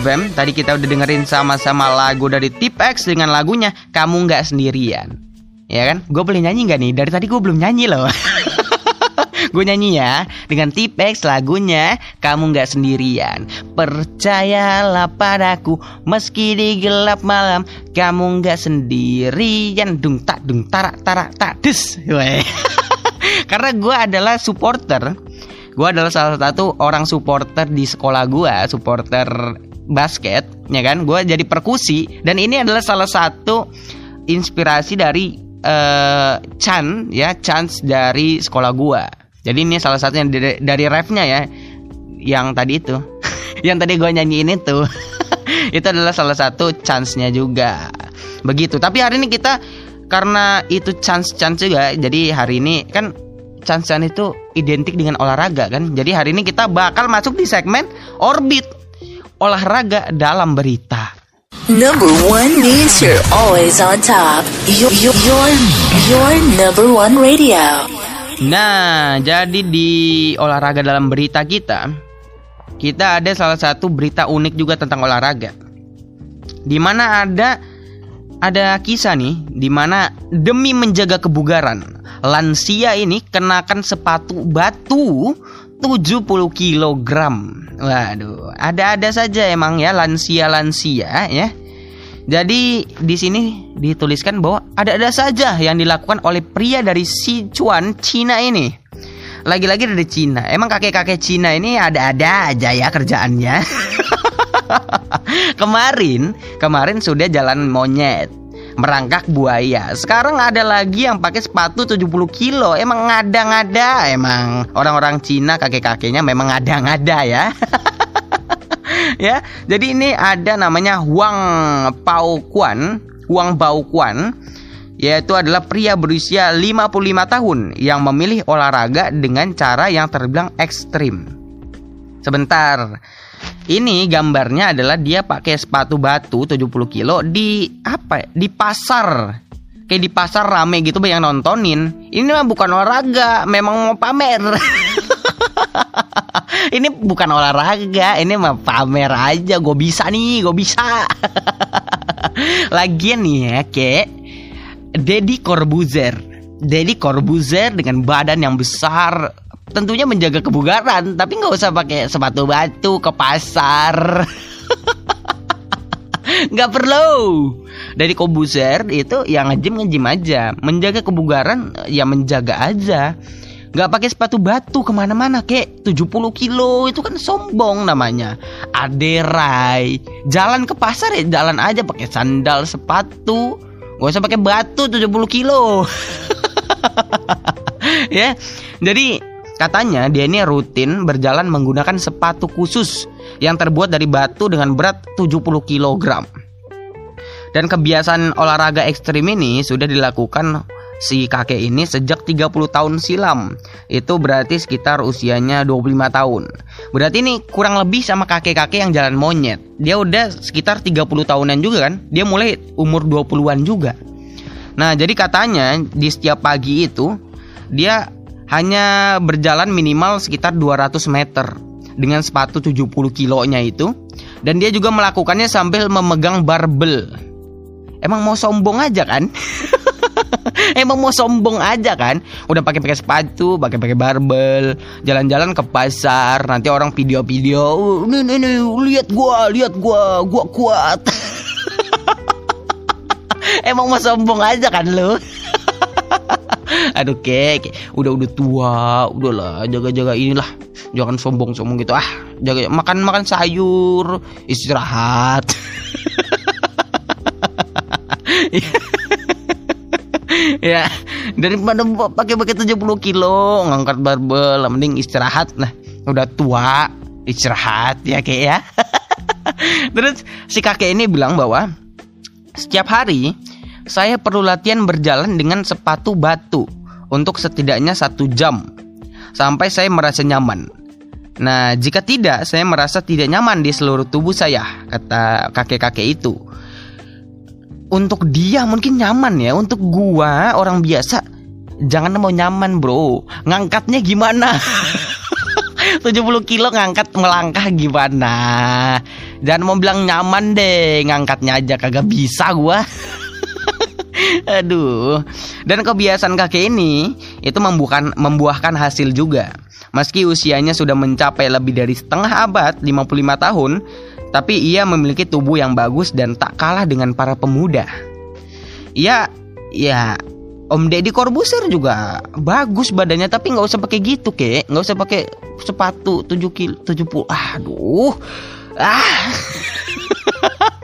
FM. Tadi kita udah dengerin sama-sama lagu dari Tip X dengan lagunya Kamu Nggak Sendirian. Ya kan? Gue boleh nyanyi nggak nih? Dari tadi gue belum nyanyi loh. gue nyanyi ya dengan Tip X lagunya Kamu Nggak Sendirian. Percayalah padaku meski di gelap malam kamu nggak sendirian. Dung tak dung tarak tarak tak des. Karena gue adalah supporter gue adalah salah satu orang supporter di sekolah gue supporter basket ya kan? Gue jadi perkusi. Dan ini adalah salah satu inspirasi dari eh, Chan ya chance dari sekolah gue jadi ini salah satunya dari, dari refnya ya yang tadi itu. Yang tadi gue nyanyiin itu. Itu adalah salah satu chance-nya juga. Begitu. Tapi hari ini kita karena itu chance chance juga jadi hari ini kan chance chance itu identik dengan olahraga kan? Jadi hari ini kita bakal masuk di segmen orbit olahraga dalam berita Number one means you're always on top. Your, your, your, your number one radio. Nah, jadi di olahraga dalam berita kita, kita ada salah satu berita unik juga tentang olahraga. Di mana ada ada kisah nih, di mana demi menjaga kebugaran, lansia ini kenakan sepatu batu 70 kg. Waduh, ada-ada saja emang ya lansia-lansia ya. Jadi di sini dituliskan bahwa ada-ada saja yang dilakukan oleh pria dari Sichuan, Cina ini. Lagi-lagi dari Cina. Emang kakek-kakek Cina ini ada-ada aja ya kerjaannya. kemarin, kemarin sudah jalan monyet merangkak buaya. Sekarang ada lagi yang pakai sepatu 70 kilo. Emang ngada-ngada emang orang-orang Cina kakek-kakeknya memang ngada-ngada ya. ya. Jadi ini ada namanya Huang Pao Kuan, Huang Bao Kuan yaitu adalah pria berusia 55 tahun yang memilih olahraga dengan cara yang terbilang ekstrim. Sebentar. Ini gambarnya adalah dia pakai sepatu batu 70 kilo di apa? ya, Di pasar. Kayak di pasar rame gitu banyak nontonin. Ini mah bukan olahraga, memang mau pamer. ini bukan olahraga, ini mah pamer aja. Gue bisa nih, gue bisa. Lagian nih ya, kayak Deddy Corbuzier. Deddy Corbuzier dengan badan yang besar, tentunya menjaga kebugaran, tapi nggak usah pakai sepatu batu ke pasar. nggak perlu. Dari Corbuzier itu yang ngejim ngejim aja, menjaga kebugaran ya menjaga aja. Nggak pakai sepatu batu ke mana-mana kek 70 kilo itu kan sombong namanya Aderai Jalan ke pasar ya jalan aja pakai sandal sepatu Gak usah pakai batu 70 kilo Ya Jadi Katanya dia ini rutin berjalan menggunakan sepatu khusus yang terbuat dari batu dengan berat 70 kg. Dan kebiasaan olahraga ekstrim ini sudah dilakukan si kakek ini sejak 30 tahun silam. Itu berarti sekitar usianya 25 tahun. Berarti ini kurang lebih sama kakek-kakek yang jalan monyet. Dia udah sekitar 30 tahunan juga kan? Dia mulai umur 20-an juga. Nah, jadi katanya di setiap pagi itu dia hanya berjalan minimal sekitar 200 meter dengan sepatu 70 kilonya itu dan dia juga melakukannya sambil memegang barbel. Emang mau sombong aja kan? Emang mau sombong aja kan? Udah pakai pakai sepatu, pakai pakai barbel, jalan-jalan ke pasar, nanti orang video-video, "Uh, nih nih nih, lihat gua, lihat gua, gua kuat. Emang mau sombong aja kan lu? Aduh kek, udah udah tua, udahlah jaga-jaga inilah. Jangan sombong-sombong gitu. Ah. Jaga makan makan sayur, istirahat. ya. Daripada pakai pakai 70 kilo. Ngangkat barbel mending istirahat. Lah udah tua istirahat ya kayak ya. Terus si kakek ini bilang bahwa setiap hari saya perlu latihan berjalan dengan sepatu batu untuk setidaknya satu jam sampai saya merasa nyaman. Nah, jika tidak, saya merasa tidak nyaman di seluruh tubuh saya, kata kakek-kakek itu. Untuk dia mungkin nyaman ya, untuk gua orang biasa jangan mau nyaman, Bro. Ngangkatnya gimana? 70 kilo ngangkat melangkah gimana Jangan mau bilang nyaman deh Ngangkatnya aja kagak bisa gua Aduh. Dan kebiasaan kakek ini Itu membuahkan, membuahkan hasil juga. Meski usianya sudah mencapai lebih dari setengah abad 55 tahun Tapi ia memiliki tubuh yang bagus Dan tak kalah dengan para pemuda. Ia Ya Om Deddy Corbuzier juga bagus badannya tapi nggak usah pakai gitu kek. Nggak usah pakai sepatu 7 kilo 70 aduh. Ah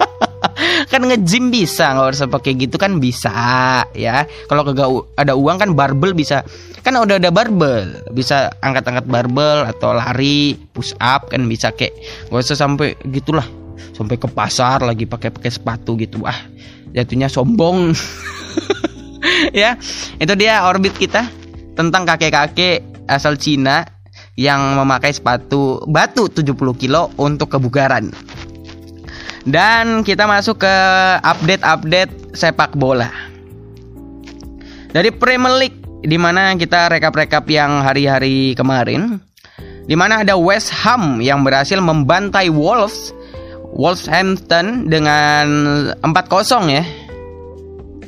kan nge-gym bisa nggak usah pakai gitu kan bisa ya. Kalau kagak ada uang kan barbel bisa. Kan udah ada barbel bisa angkat-angkat barbel atau lari push up kan bisa kek. Nggak usah sampai gitulah sampai ke pasar lagi pakai pakai sepatu gitu. Ah jatuhnya sombong. Ya itu dia orbit kita tentang kakek-kakek asal Cina yang memakai sepatu batu 70 kilo untuk kebugaran dan kita masuk ke update-update sepak bola dari Premier League di mana kita rekap-rekap yang hari-hari kemarin di mana ada West Ham yang berhasil membantai Wolves Wolverhampton dengan 4-0 ya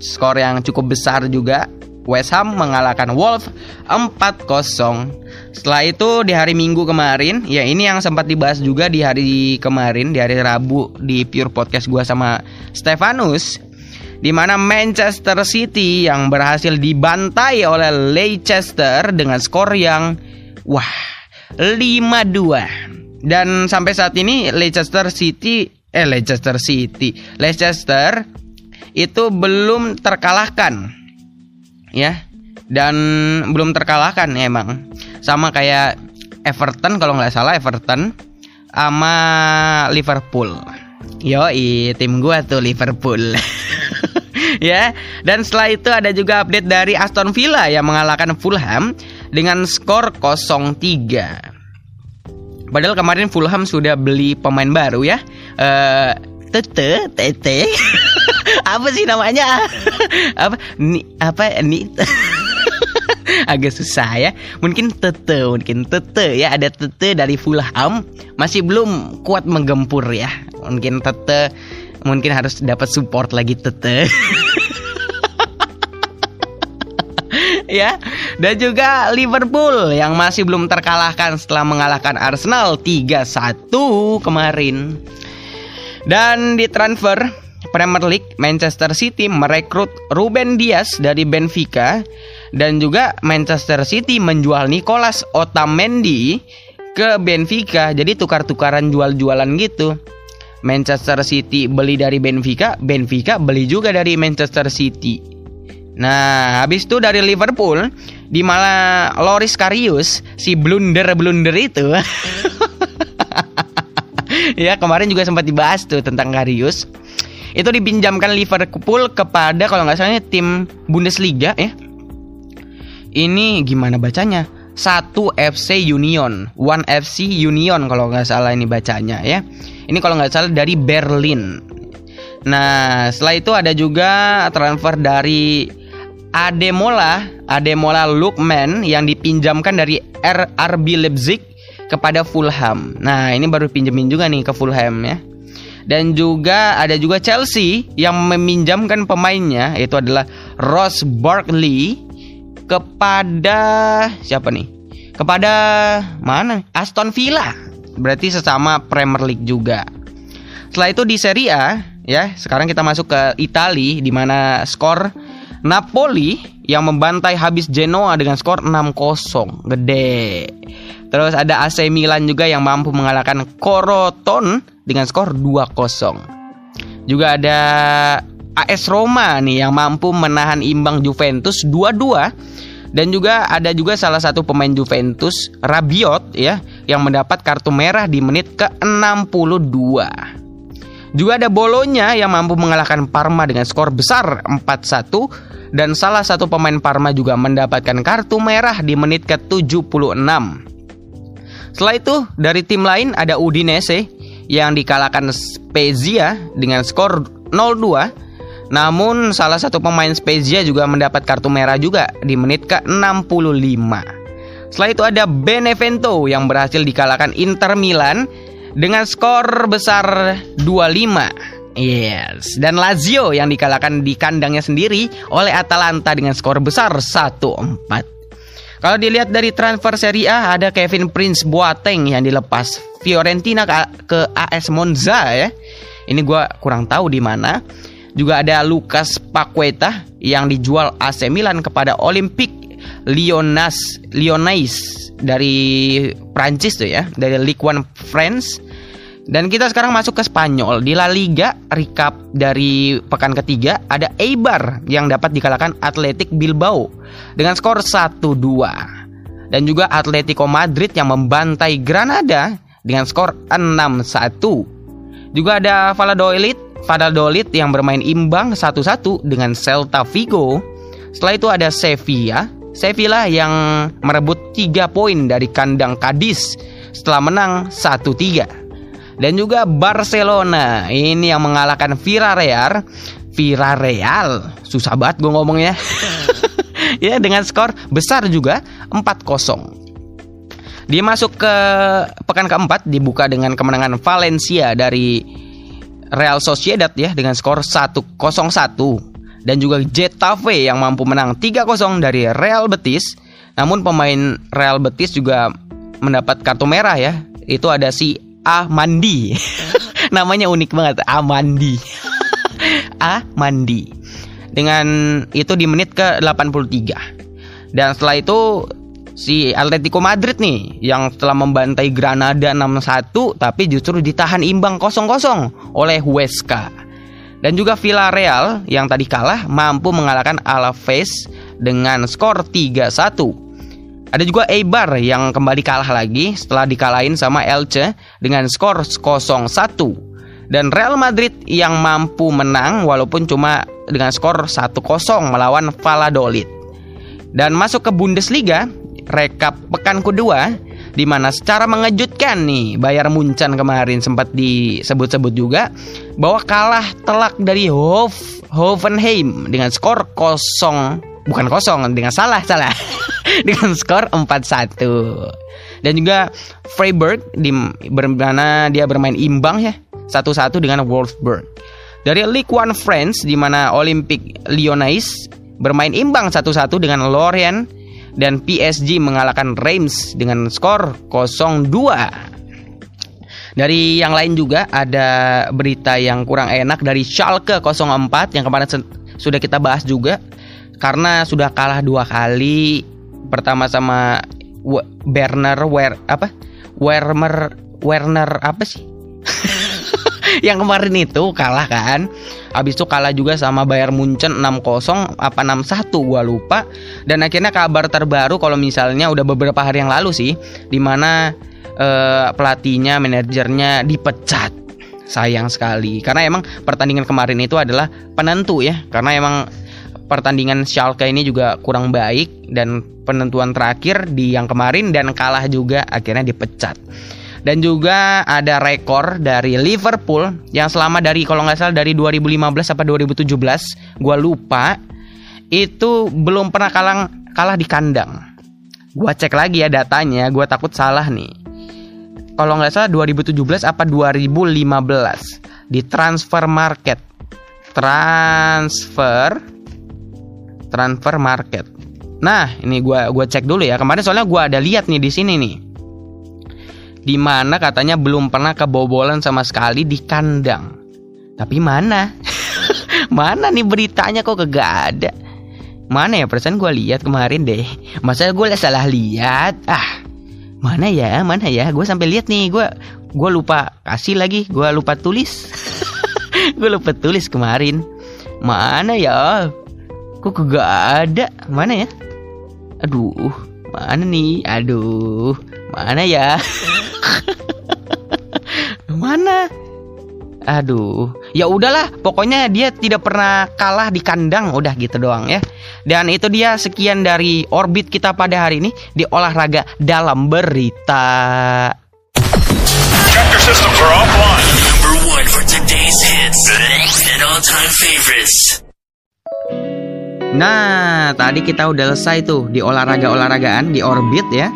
skor yang cukup besar juga. West Ham mengalahkan Wolves 4-0. Setelah itu di hari Minggu kemarin, ya ini yang sempat dibahas juga di hari kemarin, di hari Rabu di Pure Podcast gua sama Stefanus di mana Manchester City yang berhasil dibantai oleh Leicester dengan skor yang wah 5-2. Dan sampai saat ini Leicester City eh Leicester City, Leicester itu belum terkalahkan ya. Dan belum terkalahkan ya emang. Sama kayak Everton kalau nggak salah Everton sama Liverpool. Yo tim gua tuh Liverpool. Ya dan setelah itu ada juga update dari Aston Villa yang mengalahkan Fulham dengan skor 0-3 padahal kemarin Fulham sudah beli pemain baru ya. Eh Tete, Tete. apa sih namanya? apa? Ni apa ni? Agak susah ya. Mungkin Tete, mungkin Tete ya ada Tete dari Fulham masih belum kuat menggempur ya. Mungkin Tete mungkin harus dapat support lagi Tete. ya. Dan juga Liverpool yang masih belum terkalahkan setelah mengalahkan Arsenal 3-1 kemarin. Dan di transfer Premier League, Manchester City merekrut Ruben Dias dari Benfica dan juga Manchester City menjual Nicolas Otamendi ke Benfica. Jadi tukar-tukaran jual-jualan gitu. Manchester City beli dari Benfica, Benfica beli juga dari Manchester City. Nah, habis itu dari Liverpool, di malah Loris Karius, si blunder-blunder itu. ya, kemarin juga sempat dibahas tuh tentang Karius. Itu dipinjamkan Liverpool kepada kalau nggak salah tim Bundesliga ya. Ini gimana bacanya? Satu FC Union, One FC Union kalau nggak salah ini bacanya ya. Ini kalau nggak salah dari Berlin. Nah, setelah itu ada juga transfer dari Ademola, Ademola Lookman yang dipinjamkan dari RB Leipzig kepada Fulham. Nah, ini baru pinjemin juga nih ke Fulham ya. Dan juga ada juga Chelsea yang meminjamkan pemainnya yaitu adalah Ross Barkley kepada siapa nih? Kepada mana? Aston Villa. Berarti sesama Premier League juga. Setelah itu di Serie A ya, sekarang kita masuk ke Italia di mana skor Napoli yang membantai habis Genoa dengan skor 6-0. Gede. Terus ada AC Milan juga yang mampu mengalahkan Coroton dengan skor 2-0. Juga ada AS Roma nih yang mampu menahan imbang Juventus 2-2 dan juga ada juga salah satu pemain Juventus Rabiot ya yang mendapat kartu merah di menit ke-62. Juga ada Bolonya yang mampu mengalahkan Parma dengan skor besar 4-1 dan salah satu pemain Parma juga mendapatkan kartu merah di menit ke-76. Setelah itu dari tim lain ada Udinese yang dikalahkan Spezia dengan skor 0-2. Namun salah satu pemain Spezia juga mendapat kartu merah juga di menit ke-65. Setelah itu ada Benevento yang berhasil dikalahkan Inter Milan dengan skor besar 2-5. Yes, dan Lazio yang dikalahkan di kandangnya sendiri oleh Atalanta dengan skor besar 1-4. Kalau dilihat dari transfer Serie A ada Kevin Prince Boateng yang dilepas Fiorentina ke, AS Monza ya. Ini gua kurang tahu di mana. Juga ada Lucas Paqueta yang dijual AC Milan kepada Olympique Lyonnais Lyonnais dari Prancis tuh ya, dari Ligue 1 France. Dan kita sekarang masuk ke Spanyol. Di La Liga, recap dari pekan ketiga, ada Eibar yang dapat dikalahkan Athletic Bilbao dengan skor 1-2. Dan juga Atletico Madrid yang membantai Granada dengan skor 6-1. Juga ada Valladolid, Valladolid yang bermain imbang 1-1 dengan Celta Vigo. Setelah itu ada Sevilla, Sevilla yang merebut 3 poin dari kandang Cadiz setelah menang 1-3 dan juga Barcelona. Ini yang mengalahkan Villarreal. Villarreal. Susah banget gue ngomongnya. Ya dengan skor besar juga 4-0 dia masuk ke pekan keempat dibuka dengan kemenangan Valencia dari Real Sociedad ya dengan skor 1-0-1 dan juga Getafe yang mampu menang 3-0 dari Real Betis. Namun pemain Real Betis juga mendapat kartu merah ya. Itu ada si Amandi. Namanya unik banget, Amandi. Amandi. Dengan itu di menit ke 83. Dan setelah itu si Atletico Madrid nih yang setelah membantai Granada 6-1 tapi justru ditahan imbang 0-0 oleh Huesca. Dan juga Villarreal yang tadi kalah mampu mengalahkan Alaves dengan skor 3-1. Ada juga Eibar yang kembali kalah lagi setelah dikalahin sama Elche dengan skor 0-1. Dan Real Madrid yang mampu menang walaupun cuma dengan skor 1-0 melawan Valladolid. Dan masuk ke Bundesliga, rekap pekan kedua di mana secara mengejutkan nih Bayar Munchen kemarin sempat disebut-sebut juga bahwa kalah telak dari Hof Hoffenheim dengan skor 0 bukan kosong dengan salah salah dengan skor 4-1 dan juga Freiburg di mana dia bermain imbang ya satu-satu dengan Wolfsburg. Dari Ligue 1 France di mana Olympique Lyonnais bermain imbang satu-satu dengan Lorient dan PSG mengalahkan Reims dengan skor 0-2 dari yang lain juga ada berita yang kurang enak dari Schalke 04 yang kemarin sudah kita bahas juga. Karena sudah kalah dua kali pertama sama Werner Wer apa? Werner Werner apa sih? Yang kemarin itu kalah kan? Habis itu kalah juga sama Bayern Munchen 6-0 apa 6-1 gua lupa. Dan akhirnya kabar terbaru kalau misalnya udah beberapa hari yang lalu sih di mana uh, pelatihnya manajernya dipecat. Sayang sekali. Karena emang pertandingan kemarin itu adalah penentu ya. Karena emang pertandingan Schalke ini juga kurang baik dan penentuan terakhir di yang kemarin dan kalah juga akhirnya dipecat. Dan juga ada rekor dari Liverpool yang selama dari kalau nggak salah dari 2015 sampai 2017, gua lupa itu belum pernah kalah kalah di kandang. Gua cek lagi ya datanya, gua takut salah nih. Kalau nggak salah 2017 apa 2015 di transfer market. Transfer transfer market. Nah, ini gua gua cek dulu ya. Kemarin soalnya gua ada lihat nih di sini nih. Di mana katanya belum pernah kebobolan sama sekali di kandang. Tapi mana? mana nih beritanya kok kagak ada? Mana ya perasaan gua lihat kemarin deh. Masa gue salah lihat? Ah, mana ya? Mana ya? Gue sampai lihat nih. Gue gue lupa kasih lagi. Gue lupa tulis. gue lupa tulis kemarin. Mana ya? Kok kagak ada? Mana ya? Aduh, mana nih? Aduh, mana ya? mana? Aduh, ya udahlah, pokoknya dia tidak pernah kalah di kandang, udah gitu doang ya. Dan itu dia sekian dari orbit kita pada hari ini di olahraga dalam berita. Chapter systems are offline. Number one for today's hits and all-time favorites. Nah, tadi kita udah selesai tuh di olahraga-olahragaan di orbit ya.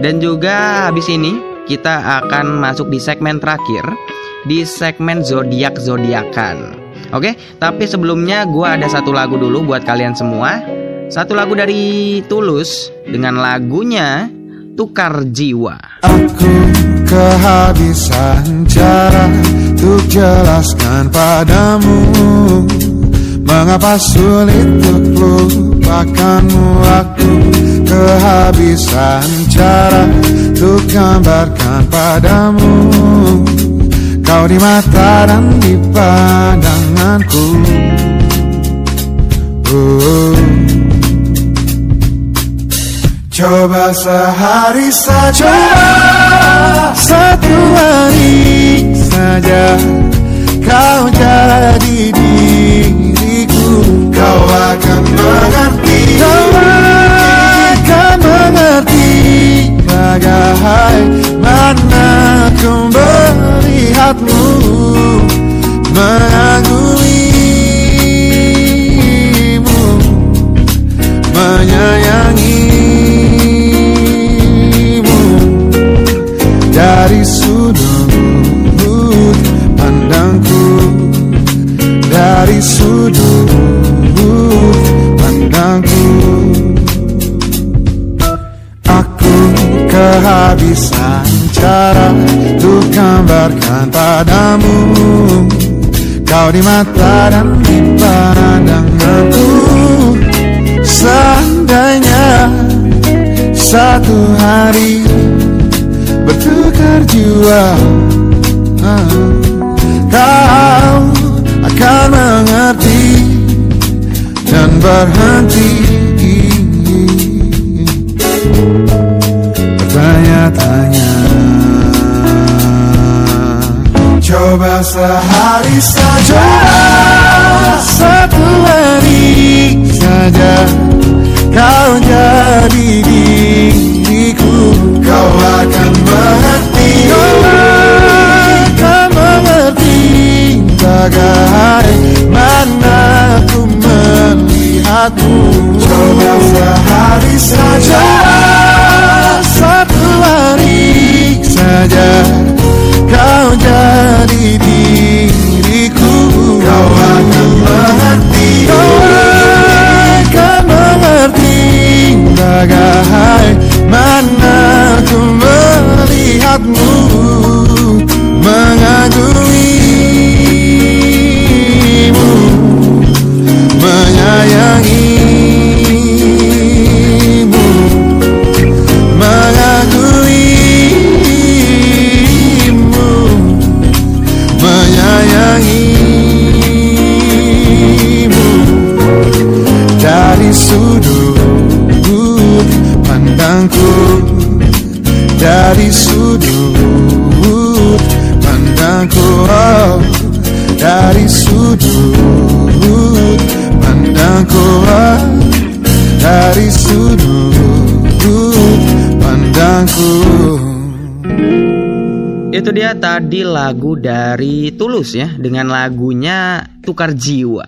Dan juga habis ini kita akan masuk di segmen terakhir di segmen zodiak zodiakan. Oke, tapi sebelumnya gua ada satu lagu dulu buat kalian semua. Satu lagu dari Tulus dengan lagunya Tukar Jiwa. kehabisan cara Untuk jelaskan padamu Mengapa sulit untuk lupakanmu? Aku kehabisan cara Untuk gambarkan padamu. Kau di mata dan di pandanganku. Oh. Coba sehari saja. Satu hari saja. Kau jadi diriku Kau akan mengerti. Kau akan mengerti. Bagaimana ku melihatmu Mengagumimu menyayangimu. Dari sudut pandangku dari sudut kehabisan cara untuk gambarkan padamu. Kau di mata dan di pandanganku Seandainya satu hari bertukar jiwa Kau akan mengerti dan berhenti Bertanya-tanya Coba sehari saja. Satu hari saja. Kau jadi diriku. Kau akan mengerti. Kau akan mengerti. Bagaimana ku melihatmu. Coba sehari saja saja Kau jadi diriku. Kau akan mengerti. Kau akan mengerti Bagaimana ku melihatmu pandangku Itu dia tadi lagu dari Tulus ya dengan lagunya Tukar Jiwa.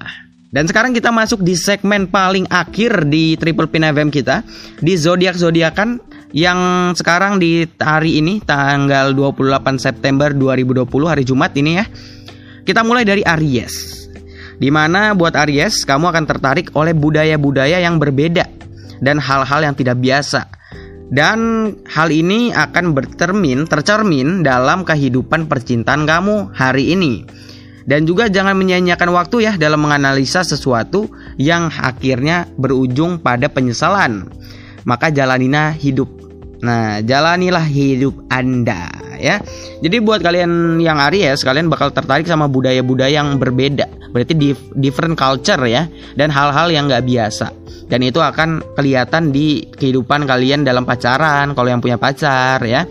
Dan sekarang kita masuk di segmen paling akhir di Triple Pin FM kita di zodiak zodiakan yang sekarang di hari ini tanggal 28 September 2020 hari Jumat ini ya. Kita mulai dari Aries. Di mana buat Aries kamu akan tertarik oleh budaya-budaya yang berbeda dan hal-hal yang tidak biasa. Dan hal ini akan bertermin, tercermin dalam kehidupan percintaan kamu hari ini. Dan juga jangan menyia-nyiakan waktu ya dalam menganalisa sesuatu yang akhirnya berujung pada penyesalan. Maka jalanilah hidup. Nah, jalanilah hidup Anda ya. Jadi buat kalian yang Aries, kalian bakal tertarik sama budaya-budaya yang berbeda. Berarti dif- different culture ya dan hal-hal yang nggak biasa. Dan itu akan kelihatan di kehidupan kalian dalam pacaran kalau yang punya pacar ya.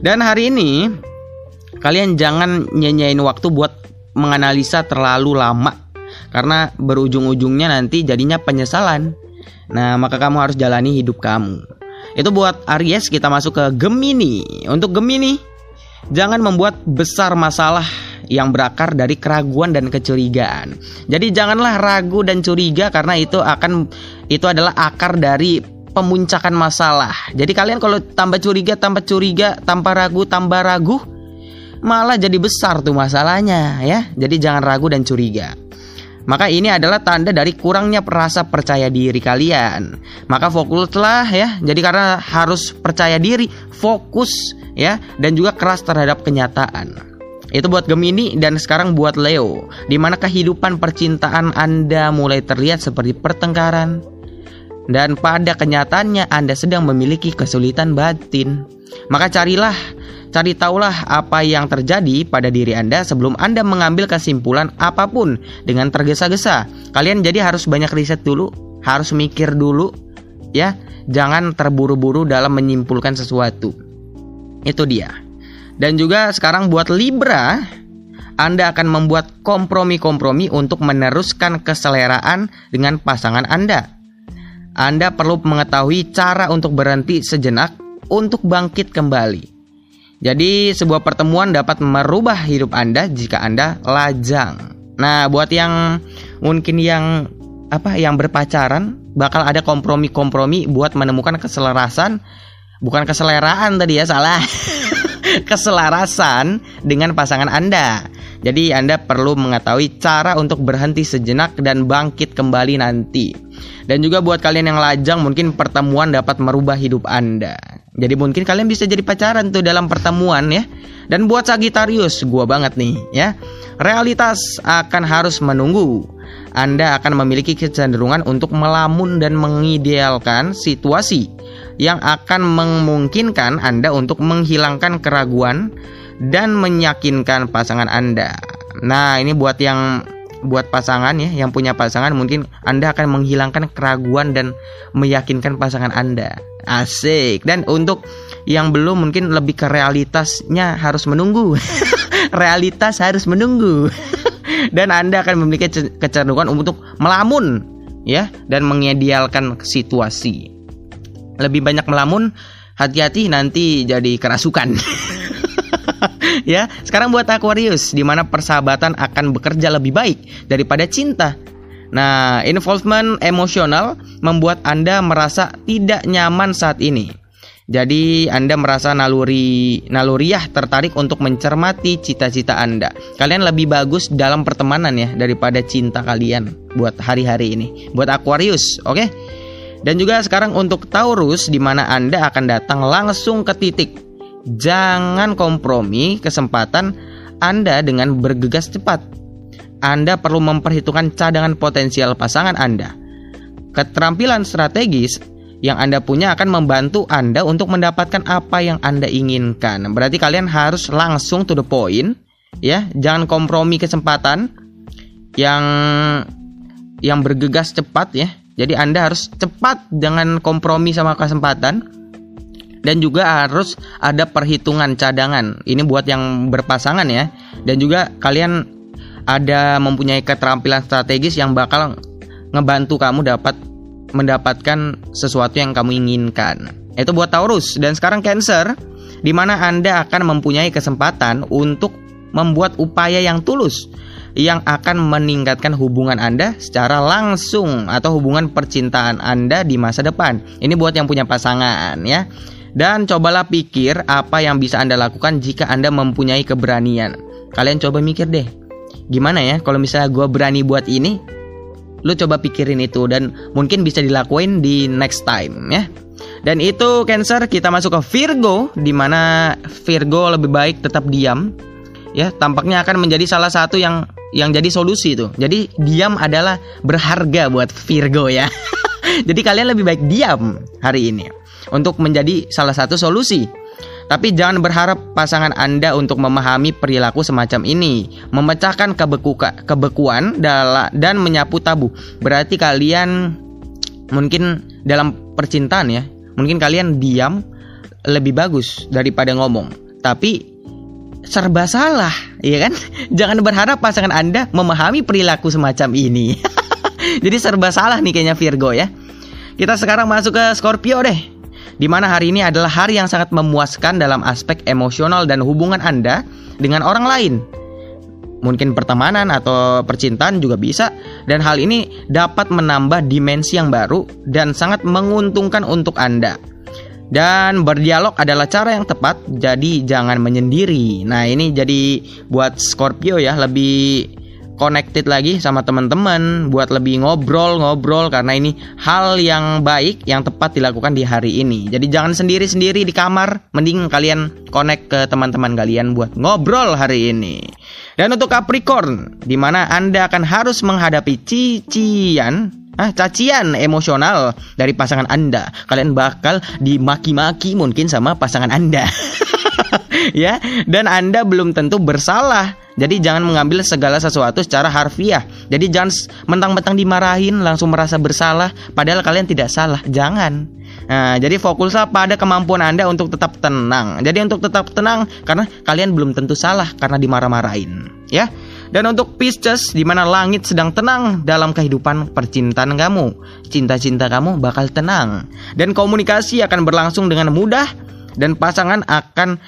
Dan hari ini kalian jangan nyanyain waktu buat menganalisa terlalu lama karena berujung-ujungnya nanti jadinya penyesalan. Nah, maka kamu harus jalani hidup kamu. Itu buat Aries kita masuk ke Gemini. Untuk Gemini, jangan membuat besar masalah yang berakar dari keraguan dan kecurigaan. Jadi janganlah ragu dan curiga karena itu akan itu adalah akar dari pemuncakan masalah. Jadi kalian kalau tambah curiga, tambah curiga, tambah ragu, tambah ragu, malah jadi besar tuh masalahnya ya. Jadi jangan ragu dan curiga. Maka ini adalah tanda dari kurangnya rasa percaya diri kalian. Maka fokuslah ya. Jadi karena harus percaya diri, fokus ya dan juga keras terhadap kenyataan. Itu buat Gemini dan sekarang buat Leo. Di mana kehidupan percintaan Anda mulai terlihat seperti pertengkaran. Dan pada kenyataannya Anda sedang memiliki kesulitan batin. Maka carilah Cari tahulah apa yang terjadi pada diri Anda sebelum Anda mengambil kesimpulan apa pun dengan tergesa-gesa. Kalian jadi harus banyak riset dulu, harus mikir dulu ya. Jangan terburu-buru dalam menyimpulkan sesuatu. Itu dia. Dan juga sekarang buat Libra, Anda akan membuat kompromi-kompromi untuk meneruskan keseleraan dengan pasangan Anda. Anda perlu mengetahui cara untuk berhenti sejenak untuk bangkit kembali. Jadi sebuah pertemuan dapat merubah hidup Anda jika Anda lajang. Nah, buat yang mungkin yang apa yang berpacaran bakal ada kompromi-kompromi buat menemukan keselarasan bukan keseleraan tadi ya salah. keselarasan dengan pasangan Anda. Jadi Anda perlu mengetahui cara untuk berhenti sejenak dan bangkit kembali nanti. Dan juga buat kalian yang lajang mungkin pertemuan dapat merubah hidup Anda. Jadi mungkin kalian bisa jadi pacaran tuh dalam pertemuan ya. Dan buat Sagitarius, gua banget nih ya. Realitas akan harus menunggu. Anda akan memiliki kecenderungan untuk melamun dan mengidealkan situasi yang akan memungkinkan Anda untuk menghilangkan keraguan dan meyakinkan pasangan Anda. Nah, ini buat yang buat pasangan ya, yang punya pasangan mungkin Anda akan menghilangkan keraguan dan meyakinkan pasangan Anda. Asik. Dan untuk yang belum mungkin lebih ke realitasnya harus menunggu. Realitas harus menunggu. dan Anda akan memiliki kecenderungan untuk melamun ya dan mengidealkan situasi. Lebih banyak melamun, hati-hati nanti jadi kerasukan. ya, sekarang buat Aquarius di mana persahabatan akan bekerja lebih baik daripada cinta. Nah, involvement emosional membuat Anda merasa tidak nyaman saat ini. Jadi Anda merasa naluri naluriah tertarik untuk mencermati cita-cita Anda. Kalian lebih bagus dalam pertemanan ya daripada cinta kalian buat hari-hari ini. Buat Aquarius, oke? Okay? Dan juga sekarang untuk Taurus di mana Anda akan datang langsung ke titik. Jangan kompromi kesempatan Anda dengan bergegas cepat. Anda perlu memperhitungkan cadangan potensial pasangan Anda. Keterampilan strategis yang Anda punya akan membantu Anda untuk mendapatkan apa yang Anda inginkan. Berarti kalian harus langsung to the point, ya. Jangan kompromi kesempatan yang yang bergegas cepat ya. Jadi Anda harus cepat dengan kompromi sama kesempatan dan juga harus ada perhitungan cadangan. Ini buat yang berpasangan ya. Dan juga kalian ada mempunyai keterampilan strategis yang bakal ngebantu kamu dapat mendapatkan sesuatu yang kamu inginkan. Itu buat Taurus dan sekarang Cancer di mana Anda akan mempunyai kesempatan untuk membuat upaya yang tulus yang akan meningkatkan hubungan Anda secara langsung atau hubungan percintaan Anda di masa depan. Ini buat yang punya pasangan ya. Dan cobalah pikir apa yang bisa Anda lakukan jika Anda mempunyai keberanian. Kalian coba mikir deh. Gimana ya kalau misalnya gue berani buat ini? Lu coba pikirin itu dan mungkin bisa dilakuin di next time ya. Dan itu Cancer kita masuk ke Virgo di mana Virgo lebih baik tetap diam. Ya, tampaknya akan menjadi salah satu yang yang jadi solusi itu. Jadi diam adalah berharga buat Virgo ya. jadi kalian lebih baik diam hari ini untuk menjadi salah satu solusi. Tapi jangan berharap pasangan Anda untuk memahami perilaku semacam ini, memecahkan kebekuka, kebekuan dan menyapu tabu. Berarti kalian mungkin dalam percintaan ya, mungkin kalian diam lebih bagus daripada ngomong. Tapi serba salah, ya kan? Jangan berharap pasangan Anda memahami perilaku semacam ini. Jadi serba salah nih kayaknya Virgo ya. Kita sekarang masuk ke Scorpio deh di mana hari ini adalah hari yang sangat memuaskan dalam aspek emosional dan hubungan Anda dengan orang lain. mungkin pertemanan atau percintaan juga bisa dan hal ini dapat menambah dimensi yang baru dan sangat menguntungkan untuk Anda. Dan berdialog adalah cara yang tepat, jadi jangan menyendiri. Nah, ini jadi buat Scorpio ya, lebih connected lagi sama teman-teman buat lebih ngobrol-ngobrol karena ini hal yang baik yang tepat dilakukan di hari ini. Jadi jangan sendiri-sendiri di kamar, mending kalian connect ke teman-teman kalian buat ngobrol hari ini. Dan untuk Capricorn, di mana Anda akan harus menghadapi cician Ah, cacian emosional dari pasangan Anda. Kalian bakal dimaki-maki mungkin sama pasangan Anda. ya, dan Anda belum tentu bersalah. Jadi jangan mengambil segala sesuatu secara harfiah. Jadi jangan mentang-mentang dimarahin langsung merasa bersalah padahal kalian tidak salah. Jangan. Nah, jadi fokuslah pada kemampuan Anda untuk tetap tenang. Jadi untuk tetap tenang karena kalian belum tentu salah karena dimarah-marahin, ya. Dan untuk Pisces, di mana langit sedang tenang dalam kehidupan percintaan kamu. Cinta-cinta kamu bakal tenang. Dan komunikasi akan berlangsung dengan mudah dan pasangan akan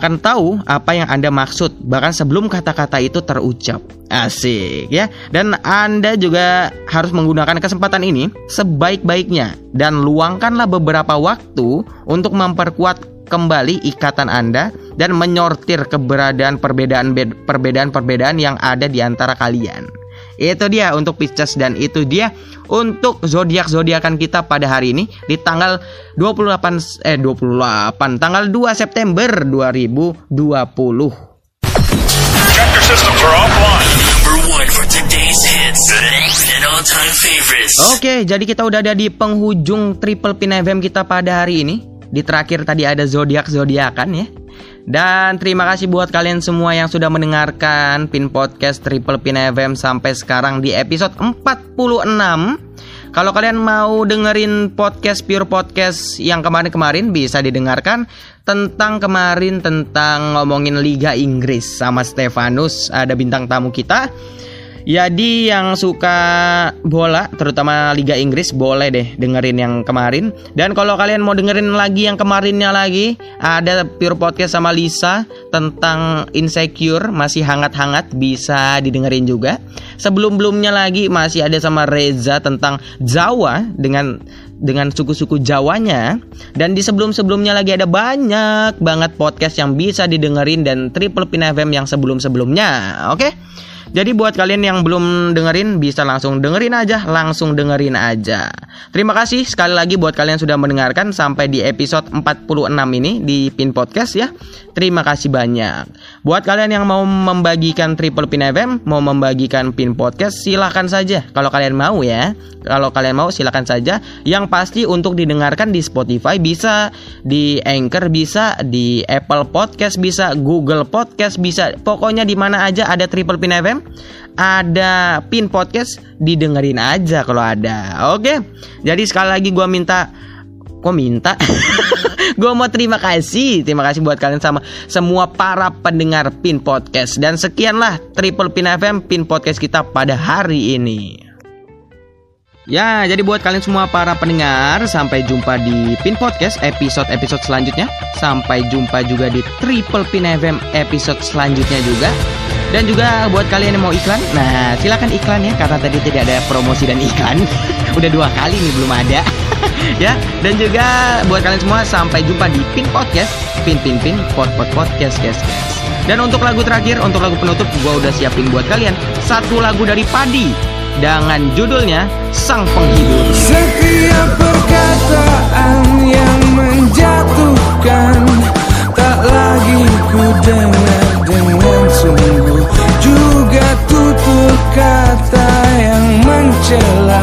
akan tahu apa yang Anda maksud bahkan sebelum kata-kata itu terucap. Asik ya. Dan Anda juga harus menggunakan kesempatan ini sebaik-baiknya dan luangkanlah beberapa waktu untuk memperkuat kembali ikatan Anda dan menyortir keberadaan perbedaan perbedaan-perbedaan yang ada di antara kalian. Itu dia untuk Pisces dan itu dia untuk zodiak zodiakan kita pada hari ini di tanggal 28 eh 28 tanggal 2 September 2020. Chapter systems are offline. Number one for today's hits and all-time favorites. Oke, jadi kita udah ada di penghujung Triple Pin FM kita pada hari ini. Di terakhir tadi ada zodiak zodiakan ya. Dan terima kasih buat kalian semua yang sudah mendengarkan Pin Podcast Triple Pin FM sampai sekarang di episode 46. Kalau kalian mau dengerin podcast Pure Podcast yang kemarin-kemarin bisa didengarkan tentang kemarin tentang ngomongin Liga Inggris sama Stefanus ada bintang tamu kita. Jadi yang suka bola, terutama Liga Inggris, boleh deh dengerin yang kemarin. Dan kalau kalian mau dengerin lagi yang kemarinnya lagi, ada Pure Podcast sama Lisa tentang Insecure, masih hangat-hangat, bisa didengerin juga. Sebelum-belumnya lagi masih ada sama Reza tentang Jawa dengan dengan suku-suku Jawanya. Dan di sebelum-sebelumnya lagi ada banyak banget podcast yang bisa didengerin dan Triple Pin FM yang sebelum-sebelumnya. Oke? Jadi buat kalian yang belum dengerin bisa langsung dengerin aja, langsung dengerin aja. Terima kasih sekali lagi buat kalian sudah mendengarkan sampai di episode 46 ini di Pin Podcast ya. Terima kasih banyak. Buat kalian yang mau membagikan Triple Pin FM, mau membagikan Pin Podcast, silahkan saja. Kalau kalian mau ya, kalau kalian mau silahkan saja. Yang pasti untuk didengarkan di Spotify bisa, di Anchor bisa, di Apple Podcast bisa, Google Podcast bisa. Pokoknya di mana aja ada Triple Pin FM, ada Pin Podcast, didengerin aja kalau ada. Oke. Jadi sekali lagi gua minta kok minta gue mau terima kasih terima kasih buat kalian sama semua para pendengar pin podcast dan sekianlah triple pin fm pin podcast kita pada hari ini Ya, jadi buat kalian semua para pendengar, sampai jumpa di Pin Podcast episode-episode selanjutnya. Sampai jumpa juga di Triple Pin FM episode selanjutnya juga. Dan juga buat kalian yang mau iklan, nah silakan iklan ya karena tadi tidak ada promosi dan iklan. Udah dua kali nih belum ada. ya, dan juga buat kalian semua sampai jumpa di Pin Podcast, Pin Pin Pin Pod Pod Podcast, guys, guys. Dan untuk lagu terakhir, untuk lagu penutup, gua udah siapin buat kalian satu lagu dari Padi dengan judulnya Sang Penghibur. Setiap perkataan yang menjatuhkan Tak lagi ku dengar dengan sungguh Juga tutur kata yang mencela